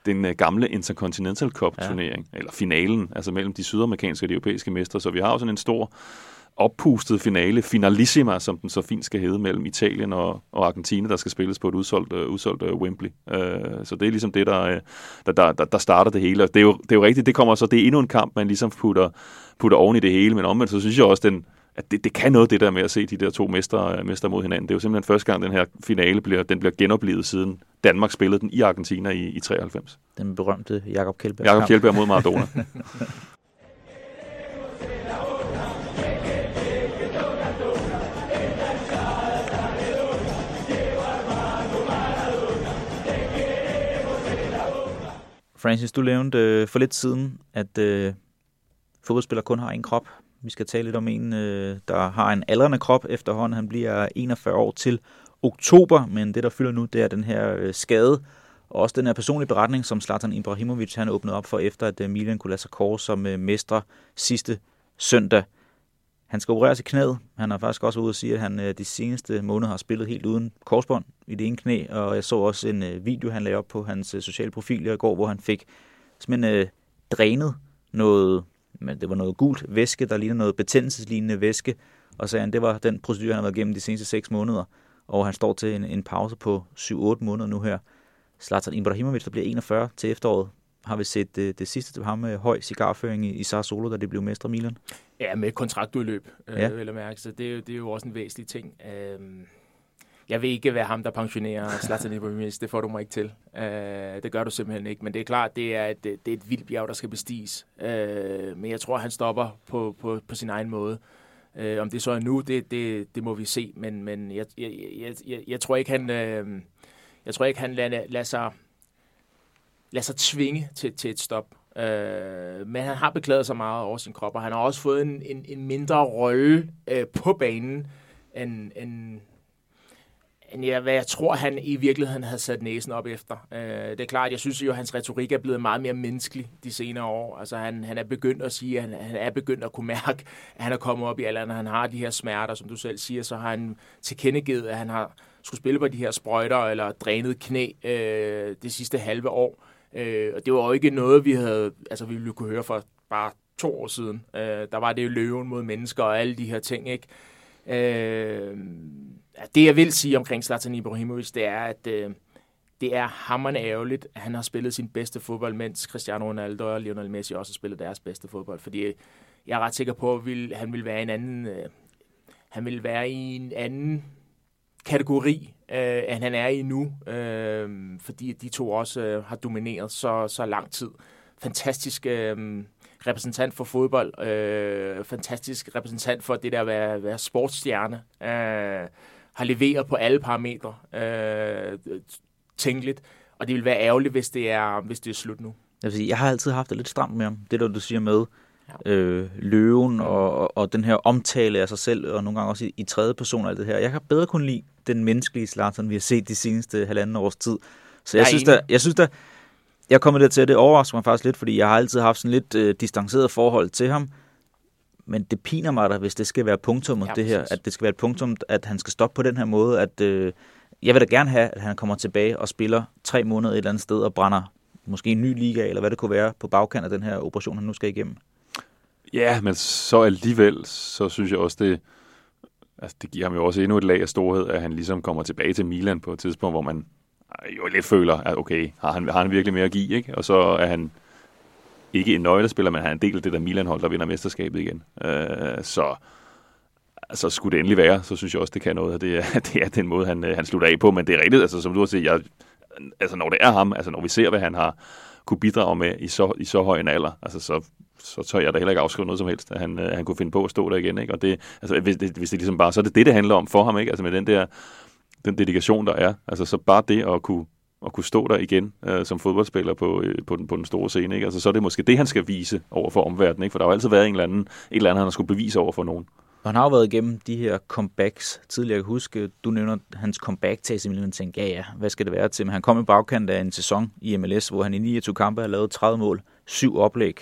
den øh, gamle Intercontinental Cup-turnering, ja. eller finalen, altså mellem de sydamerikanske og de europæiske mestre. Så vi har jo sådan en stor oppustet finale, finalissima, som den så fint skal hedde, mellem Italien og, og Argentina, der skal spilles på et udsolgt, uh, udsolgt uh, Wembley. Uh, så det er ligesom det, der, der, der, der, der starter det hele. det er, jo, det er jo rigtigt, det kommer så, det er endnu en kamp, man ligesom putter, putter oven i det hele, men omvendt så synes jeg også, den, at det, det kan noget, det der med at se de der to mester, mester mod hinanden. Det er jo simpelthen første gang, den her finale bliver, den bliver genoplevet siden Danmark spillede den i Argentina i, i 93. Den berømte Jakob Kjeldberg. Jakob Kjeldberg mod Maradona. <laughs> Francis, du nævnte øh, for lidt siden, at øh, fodboldspiller kun har en krop. Vi skal tale lidt om en, øh, der har en aldrende krop efterhånden. Han bliver 41 år til oktober, men det, der fylder nu, det er den her øh, skade, og også den her personlige beretning, som Zlatan Ibrahimovic han åbnede op for, efter at øh, Milan kunne lade sig kåre som øh, mestre sidste søndag. Han skal opereres i knæet. Han har faktisk også været ude at sige, at han øh, de seneste måneder har spillet helt uden korsbånd i det ene knæ, og jeg så også en øh, video, han lagde op på hans øh, sociale profil i går, hvor han fik simpelthen øh, drænet noget, men det var noget gult væske, der ligner noget betændelseslignende væske, og sagde han, det var den procedure, han har været igennem de seneste seks måneder, og han står til en, en pause på 7-8 måneder nu her. Zlatan Ibrahimovic, der bliver 41 til efteråret, har vi set det, det sidste til ham med høj cigarføring i, i Sassuolo, da det blev mestre Milan. Ja, med kontraktudløb, øh, ja. øh, vil jeg mærke. Så det, er, det er jo også en væsentlig ting. Øh, jeg vil ikke være ham, der pensionerer Zlatan Ibrahimovic. Det får du mig ikke til. Øh, det gør du simpelthen ikke. Men det er klart, det er et, det er et vildt bjerg, der skal bestiges. Øh, men jeg tror, han stopper på, på, på sin egen måde. Øh, om det så er nu, det, det, det må vi se. Men, men jeg, jeg, jeg, jeg, jeg tror ikke, han, øh, jeg tror ikke, han lader, lader sig lader sig tvinge til, til et stop. Øh, men han har beklaget sig meget over sin krop, og han har også fået en, en, en mindre rolle øh, på banen, end, end, end jeg, hvad jeg tror, han i virkeligheden havde sat næsen op efter. Øh, det er klart, jeg synes jo, at hans retorik er blevet meget mere menneskelig de senere år. Altså, han, han er begyndt at sige, at han, han er begyndt at kunne mærke, at han er kommet op i alderen, han har de her smerter, som du selv siger, så har han tilkendegivet, at han har skulle spille på de her sprøjter eller drænet knæ øh, det sidste halve år. Øh, og det var jo ikke noget, vi havde, altså vi ville kunne høre for bare to år siden. Øh, der var det jo løven mod mennesker og alle de her ting, ikke? Øh, det jeg vil sige omkring Zlatan Ibrahimovic, det er, at øh, det er hammerende ærgerligt, at han har spillet sin bedste fodbold, mens Cristiano Ronaldo og Lionel Messi også har spillet deres bedste fodbold. Fordi øh, jeg er ret sikker på, at han vil være en anden... Øh, han vil være i en anden kategori, øh, end han er i nu, øh, fordi de to også øh, har domineret så, så lang tid. Fantastisk øh, repræsentant for fodbold, øh, fantastisk repræsentant for det der at være, være sportsstjerne, øh, har leveret på alle parametre øh, tænkeligt, og det vil være ærgerligt, hvis det er, hvis det er slut nu. Jeg, vil sige, jeg har altid haft det lidt stramt med ham. Det der, du siger med ja. øh, løven og, og, og den her omtale af sig selv, og nogle gange også i, i tredje person og alt det her. Jeg kan bedre kunne lide den menneskelige Zlatan, vi har set de seneste halvanden års tid. Så jeg, jeg synes, der, jeg synes der, jeg kommer der til, at det overrasker mig faktisk lidt, fordi jeg har altid haft sådan lidt øh, distanceret forhold til ham. Men det piner mig da, hvis det skal være punktum ja, det her, at det skal være et punktum, at han skal stoppe på den her måde, at øh, jeg vil da gerne have, at han kommer tilbage og spiller tre måneder et eller andet sted og brænder måske en ny liga, eller hvad det kunne være, på bagkant af den her operation, han nu skal igennem. Ja, men så alligevel, så synes jeg også, det, altså det giver ham jo også endnu et lag af storhed, at han ligesom kommer tilbage til Milan på et tidspunkt, hvor man jo lidt føler, at okay, har han, har han virkelig mere at give, ikke? Og så er han ikke en nøglespiller, men han er en del af det der Milan-hold, der vinder mesterskabet igen. Øh, så altså, skulle det endelig være, så synes jeg også, det kan noget, at det er, <laughs> det er den måde, han, øh, han slutter af på. Men det er rigtigt, altså, som du har set, jeg, altså, når det er ham, altså når vi ser, hvad han har kunne bidrage med i så, i så høj en alder, altså, så, så tør jeg da heller ikke afskrive noget som helst, at han, at han kunne finde på at stå der igen. Ikke? Og det, altså, hvis, det, hvis det ligesom bare, så er det det, det handler om for ham, ikke? Altså med den der den dedikation, der er. Altså så bare det at kunne, at kunne stå der igen øh, som fodboldspiller på, øh, på, den, på den store scene. Ikke? Altså, så er det måske det, han skal vise over for omverdenen. Ikke? For der har jo altid været en eller anden, et eller andet, han har skulle bevise over for nogen. Og han har jo været igennem de her comebacks tidligere. Jeg kan huske, du nævner hans comeback til AC Milan, tænkte, ja ja, hvad skal det være til? Men han kom i bagkant af en sæson i MLS, hvor han i 29 kampe har lavet 30 mål, syv oplæg.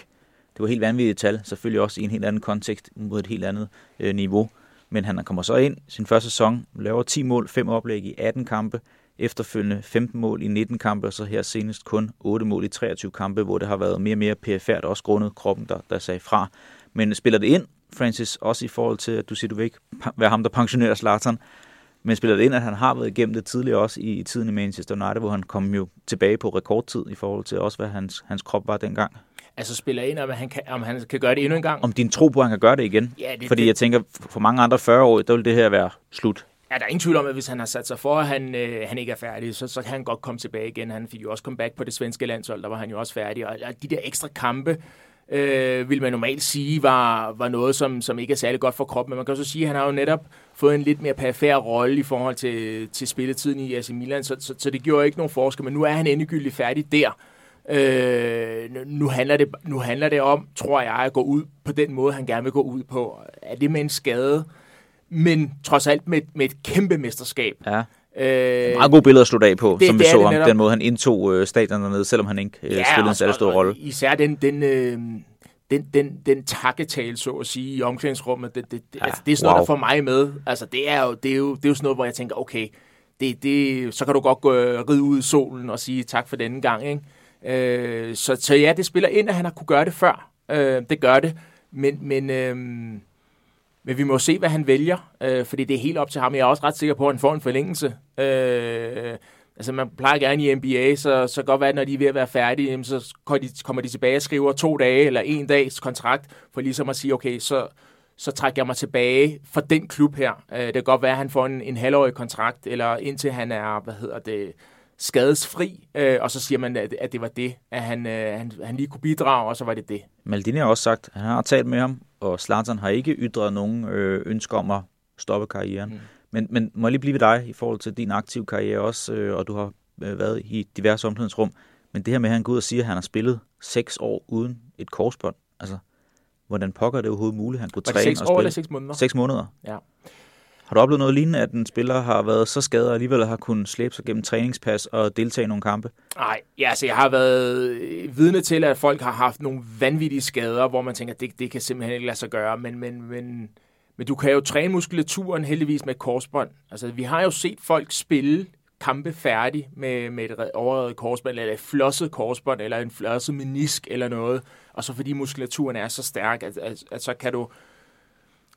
Det var helt vanvittigt tal, selvfølgelig også i en helt anden kontekst, mod et helt andet øh, niveau. Men han kommer så ind sin første sæson, laver 10 mål, 5 oplæg i 18 kampe, efterfølgende 15 mål i 19 kampe, og så her senest kun 8 mål i 23 kampe, hvor det har været mere og mere perifært, også grundet kroppen, der, der sagde fra. Men spiller det ind, Francis, også i forhold til, at du siger, du vil ikke være ham, der pensionerer Zlatan, men spiller det ind, at han har været igennem det tidligere også i, i tiden i Manchester United, hvor han kom jo tilbage på rekordtid i forhold til også, hvad hans, hans krop var dengang? Altså spiller ind, om han, kan, om han kan gøre det endnu en gang. Om din tro på, at han kan gøre det igen? Ja, det, Fordi det, jeg tænker, for mange andre 40 år, der vil det her være slut. Ja, der er ingen tvivl om, at hvis han har sat sig for, at han, øh, han ikke er færdig, så, så kan han godt komme tilbage igen. Han fik jo også comeback på det svenske landshold, der var han jo også færdig. Og, og de der ekstra kampe, øh, vil man normalt sige, var, var noget, som, som ikke er særlig godt for kroppen. Men man kan også sige, at han har jo netop fået en lidt mere perifær rolle i forhold til, til spilletiden i AC Milan, så, så, så det gjorde ikke nogen forskel. Men nu er han endegyldigt færdig der. Øh, nu, handler det, nu handler det om, tror jeg, at gå ud på den måde, han gerne vil gå ud på. Er det med en skade? Men trods alt med, med et kæmpe mesterskab. Ja. Øh, meget gode billeder at slutte af på, det, som vi det så ham. Den måde, han indtog øh, stadion dernede, selvom han ikke øh, ja, spillede en særlig stor rolle. Især den, den, øh, den, den, den takketal, så at sige, i omklædningsrummet, det, det, det, ja, altså, det er sådan wow. noget, der får mig med. Altså, det er, jo, det, er jo, det er jo sådan noget, hvor jeg tænker, okay, det, det, så kan du godt gå ride ud i solen og sige tak for denne gang. Ikke? Øh, så, så ja, det spiller ind, at han har kunne gøre det før. Øh, det gør det. Men, men, øh, men vi må se, hvad han vælger, øh, fordi det er helt op til ham. Jeg er også ret sikker på, at han får en forlængelse. Øh, altså man plejer gerne i NBA, så, så godt være, når de er ved at være færdige, så kommer de tilbage og skriver to dage eller en dags kontrakt, for ligesom at sige, okay, så, så trækker jeg mig tilbage fra den klub her. Øh, det kan godt være, at han får en, en halvårig kontrakt, eller indtil han er, hvad hedder det, skadesfri, øh, og så siger man, at, at det var det, at han, øh, han, han lige kunne bidrage, og så var det det. Maldini har også sagt, at han har talt med ham, og Zlatan har ikke ytret nogen øh, ønsker om at stoppe karrieren. Mm. Men, men må jeg lige blive ved dig i forhold til din aktive karriere også, øh, og du har øh, været i diverse omklædningsrum. Men det her med, at han går ud og siger, at han har spillet seks år uden et korsbånd. Altså, hvordan pokker det overhovedet muligt, han kunne træne og spille? seks måneder? Seks måneder. Ja. Har du oplevet noget lignende, at en spiller har været så skadet og alligevel har kunnet slæbe sig gennem træningspas og deltage i nogle kampe? Nej, ja, altså jeg har været øh, vidne til, at folk har haft nogle vanvittige skader, hvor man tænker, at det, det kan simpelthen ikke lade sig gøre, men, men, men, men du kan jo træne muskulaturen heldigvis med korsbånd. Altså vi har jo set folk spille kampe færdig med, med et overredet korsbånd, eller et flosset korsbånd, eller en flosset menisk eller noget, og så fordi muskulaturen er så stærk, at, at, at så kan du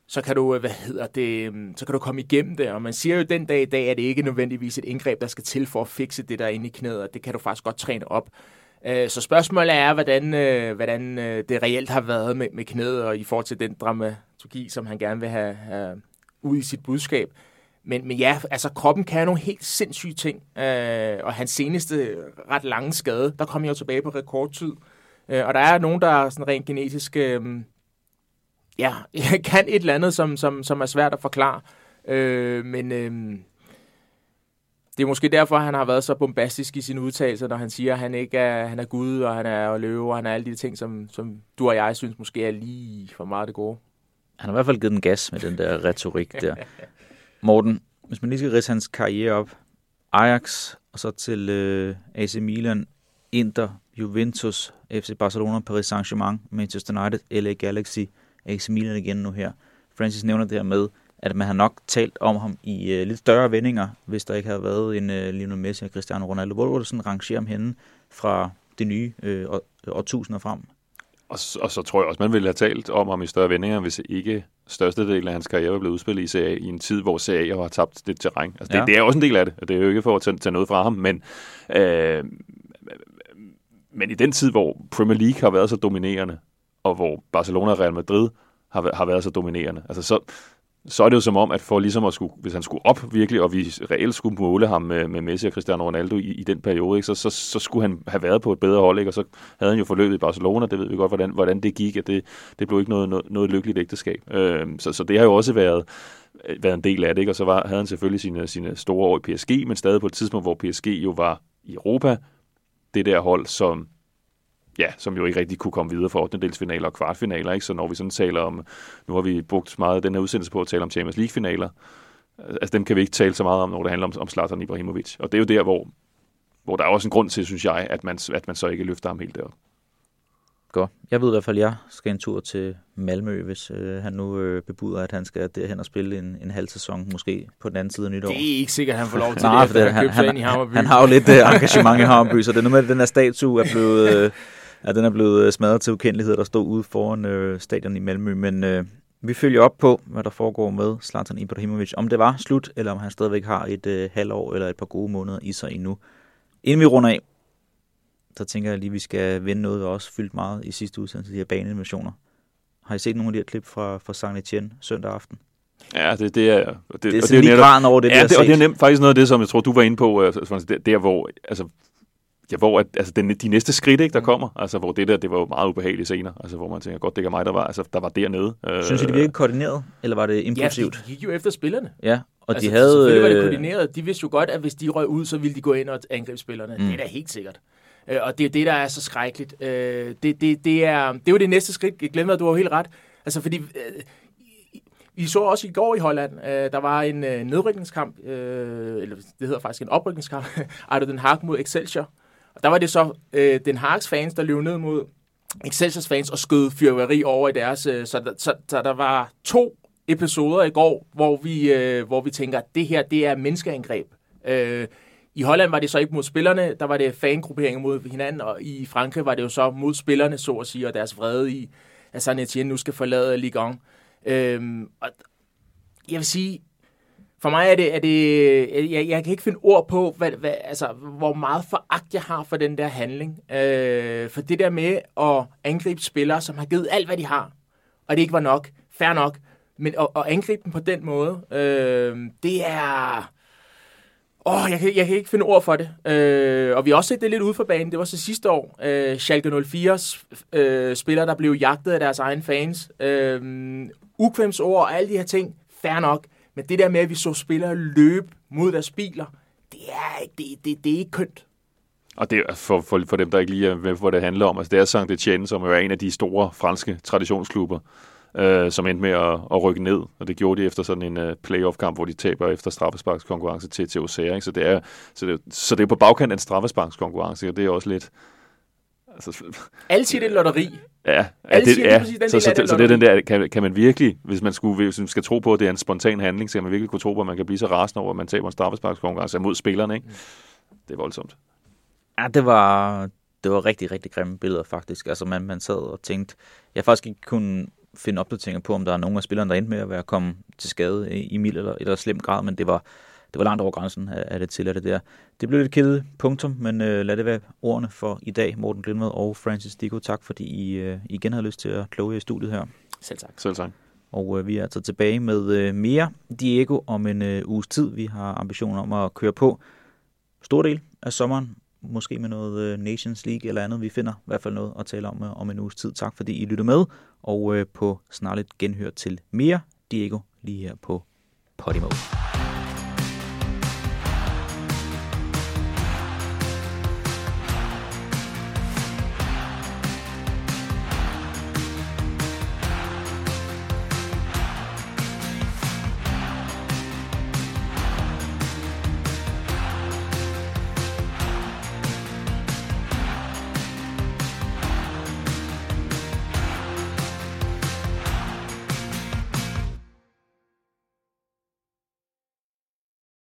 så kan du, øh, hvad hedder det, mm, så kan du komme igennem det. Og man siger jo, den dag i dag at det ikke nødvendigvis et indgreb, der skal til for at fikse det der inde i knæet, og det kan du faktisk godt træne op. Øh, så spørgsmålet er, hvordan, øh, hvordan det reelt har været med, med knæet, og i forhold til den dramaturgi, som han gerne vil have, have ud i sit budskab. Men, men ja, altså kroppen kan nogle helt sindssyge ting, og hans seneste ret lange skade, der kom jeg jo tilbage på rekordtid. og der er nogen, der sådan rent genetisk mm, ja, <laughs> jeg kan et eller andet, som, som, som er svært at forklare. Øh, men øh, det er måske derfor, han har været så bombastisk i sine udtalelser, når han siger, at han ikke er, han er Gud, og han er løve, og han er alle de ting, som, som du og jeg synes måske er lige for meget det gode. Han har i hvert fald givet den gas med den der retorik der. Morten, hvis man lige skal ridse hans karriere op, Ajax, og så til øh, AC Milan, Inter, Juventus, FC Barcelona, Paris Saint-Germain, Manchester United, LA Galaxy, AC Milan igen nu her. Francis nævner det her med, at man har nok talt om ham i øh, lidt større vendinger, hvis der ikke havde været en øh, Lionel Messi og Cristiano Ronaldo. Hvor vil du sådan rangere ham henne fra det nye øh, årtusinder frem? Og, og så tror jeg også, man ville have talt om ham i større vendinger, hvis ikke størstedelen af hans karriere var blevet udspillet i CA i en tid, hvor CA har tabt det terræn. Altså, det, ja. det er også en del af det, og det er jo ikke for at tage, tage noget fra ham, men, øh, men i den tid, hvor Premier League har været så dominerende, og hvor Barcelona og Real Madrid har, har været så dominerende, altså så, så er det jo som om, at for ligesom at skulle, hvis han skulle op virkelig, og vi reelt skulle måle ham med, med Messi og Cristiano Ronaldo i, i den periode, ikke, så, så, så skulle han have været på et bedre hold, ikke, og så havde han jo forløbet i Barcelona, det ved vi godt, hvordan, hvordan det gik, at det, det blev ikke noget, noget, noget lykkeligt ægteskab. Øh, så, så det har jo også været, øh, været en del af det, ikke? og så var, havde han selvfølgelig sine, sine store år i PSG, men stadig på et tidspunkt, hvor PSG jo var i Europa, det der hold, som ja, som jo ikke rigtig kunne komme videre for 8. finaler og kvartfinaler. Ikke? Så når vi sådan taler om, nu har vi brugt meget af den her udsendelse på at tale om Champions League-finaler, altså dem kan vi ikke tale så meget om, når det handler om, om Zlatan Ibrahimovic. Og det er jo der, hvor, hvor der er også en grund til, synes jeg, at man, at man så ikke løfter ham helt derop. Godt. Jeg ved i hvert fald, at jeg skal en tur til Malmø, hvis øh, han nu øh, bebuder, at han skal derhen og spille en, en halv sæson, måske på den anden side af nytår. Det er ikke sikkert, at han får lov <laughs> til Nej, det, han, han, han, han har jo lidt øh, engagement i Hammerby, så det er nu med, at den her statue er blevet... Øh, <laughs> Ja, den er blevet øh, smadret til ukendelighed, der står ude foran øh, stadion i Malmø, men øh, vi følger op på, hvad der foregår med Zlatan Ibrahimovic. Om det var slut, eller om han stadigvæk har et øh, halvår eller et par gode måneder i sig endnu. Inden vi runder af, så tænker jeg lige, at vi skal vende noget, der også fyldt meget i sidste udsendelse, de her baneanimationer. Har I set nogle af de her klip fra, fra Saint Etienne søndag aften? Ja, det, det er... Det, det er sådan lige netop, over det, ja, det, og det er nemt, faktisk noget af det, som jeg tror, du var inde på, altså, der, der hvor altså, Ja, hvor at, altså, den, de næste skridt, ikke, der mm. kommer, altså, hvor det der, det var jo meget ubehagelige scener, altså, hvor man tænker, godt, det er mig, der var, altså, der var dernede. Synes I, det virkede koordineret, eller var det impulsivt? Ja, de gik jo efter spillerne. Ja, og altså, de havde... Selvfølgelig var det koordineret. De vidste jo godt, at hvis de røg ud, så ville de gå ind og angribe spillerne. Mm. Det er da helt sikkert. Øh, og det er det, der er så skrækkeligt. Øh, det, det, det, er, det er jo det næste skridt. Jeg glemmer, at du har helt ret. Altså, fordi... Øh, vi så også i går i Holland, øh, der var en øh, nedrykningskamp, øh, eller det hedder faktisk en oprykningskamp, <laughs> Ejder Den Haag mod Excelsior, og der var det så øh, Den Haags fans, der løb ned mod Excelsiors fans og skød fyrværkeri over i deres... Øh, så, der, så, så der var to episoder i går, hvor vi, øh, hvor vi tænker, at det her det er menneskeangreb. Øh, I Holland var det så ikke mod spillerne, der var det fangrupperinger mod hinanden, og i Frankrig var det jo så mod spillerne, så at sige, og deres vrede i, at San Etienne nu skal forlade Ligue 1. Øh, og jeg vil sige, for mig er det, er det jeg, jeg kan ikke finde ord på, hvad, hvad, altså, hvor meget foragt jeg har for den der handling. Øh, for det der med at angribe spillere, som har givet alt, hvad de har, og det ikke var nok, fair nok, men at, at angribe dem på den måde, øh, det er... Åh, oh, jeg, kan, jeg kan ikke finde ord for det. Øh, og vi har også set det lidt ude for banen. Det var så sidste år. Øh, Schalke 04's øh, spillere, der blev jagtet af deres egne fans. Øh, ukvemsord og alle de her ting. Fair nok. Men det der med, at vi så spillere løbe mod deres biler, det er, det, det, det er ikke kønt. Og det er for, for, for dem, der ikke lige er med, hvor det handler om. Altså, det er Saint Etienne, som jo er en af de store franske traditionsklubber, øh, som endte med at, at rykke ned. Og det gjorde de efter sådan en uh, playoff-kamp, hvor de taber efter straffesparkskonkurrence til, til Auxerre. Ikke? Så, det er, så, det, så det er på bagkant af en straffesparkskonkurrence, og det er også lidt... Altså, Altid et lotteri. Ja, ja det, ja. Den så, så, så, så det er den der, kan, kan man virkelig, hvis man, skulle, hvis man skal tro på, at det er en spontan handling, så kan man virkelig kunne tro på, at man kan blive så rasende over, at man taber en straffesparkskonkurrence mod spillerne, ikke? Mm. Det er voldsomt. Ja, det var, det var rigtig, rigtig grimme billeder faktisk. Altså man, man sad og tænkte, jeg faktisk ikke kunne finde opdateringer på, om der er nogen af spillerne, der endte med at være kommet til skade i mild eller, eller slem grad, men det var, det var langt over grænsen af det til, det der. Det blev lidt kedeligt, punktum, men øh, lad det være ordene for i dag, Morten Glindvad og Francis Dico. Tak, fordi I øh, igen har lyst til at kloge jer i studiet her. Selv tak. Selv tak. Og øh, vi er altså tilbage med øh, mere Diego om en øh, uges tid. Vi har ambitioner om at køre på stor del af sommeren. Måske med noget øh, Nations League eller andet. Vi finder i hvert fald noget at tale om øh, om en uges tid. Tak fordi I lytter med. Og øh, på snarligt genhør til mere Diego lige her på Podimo.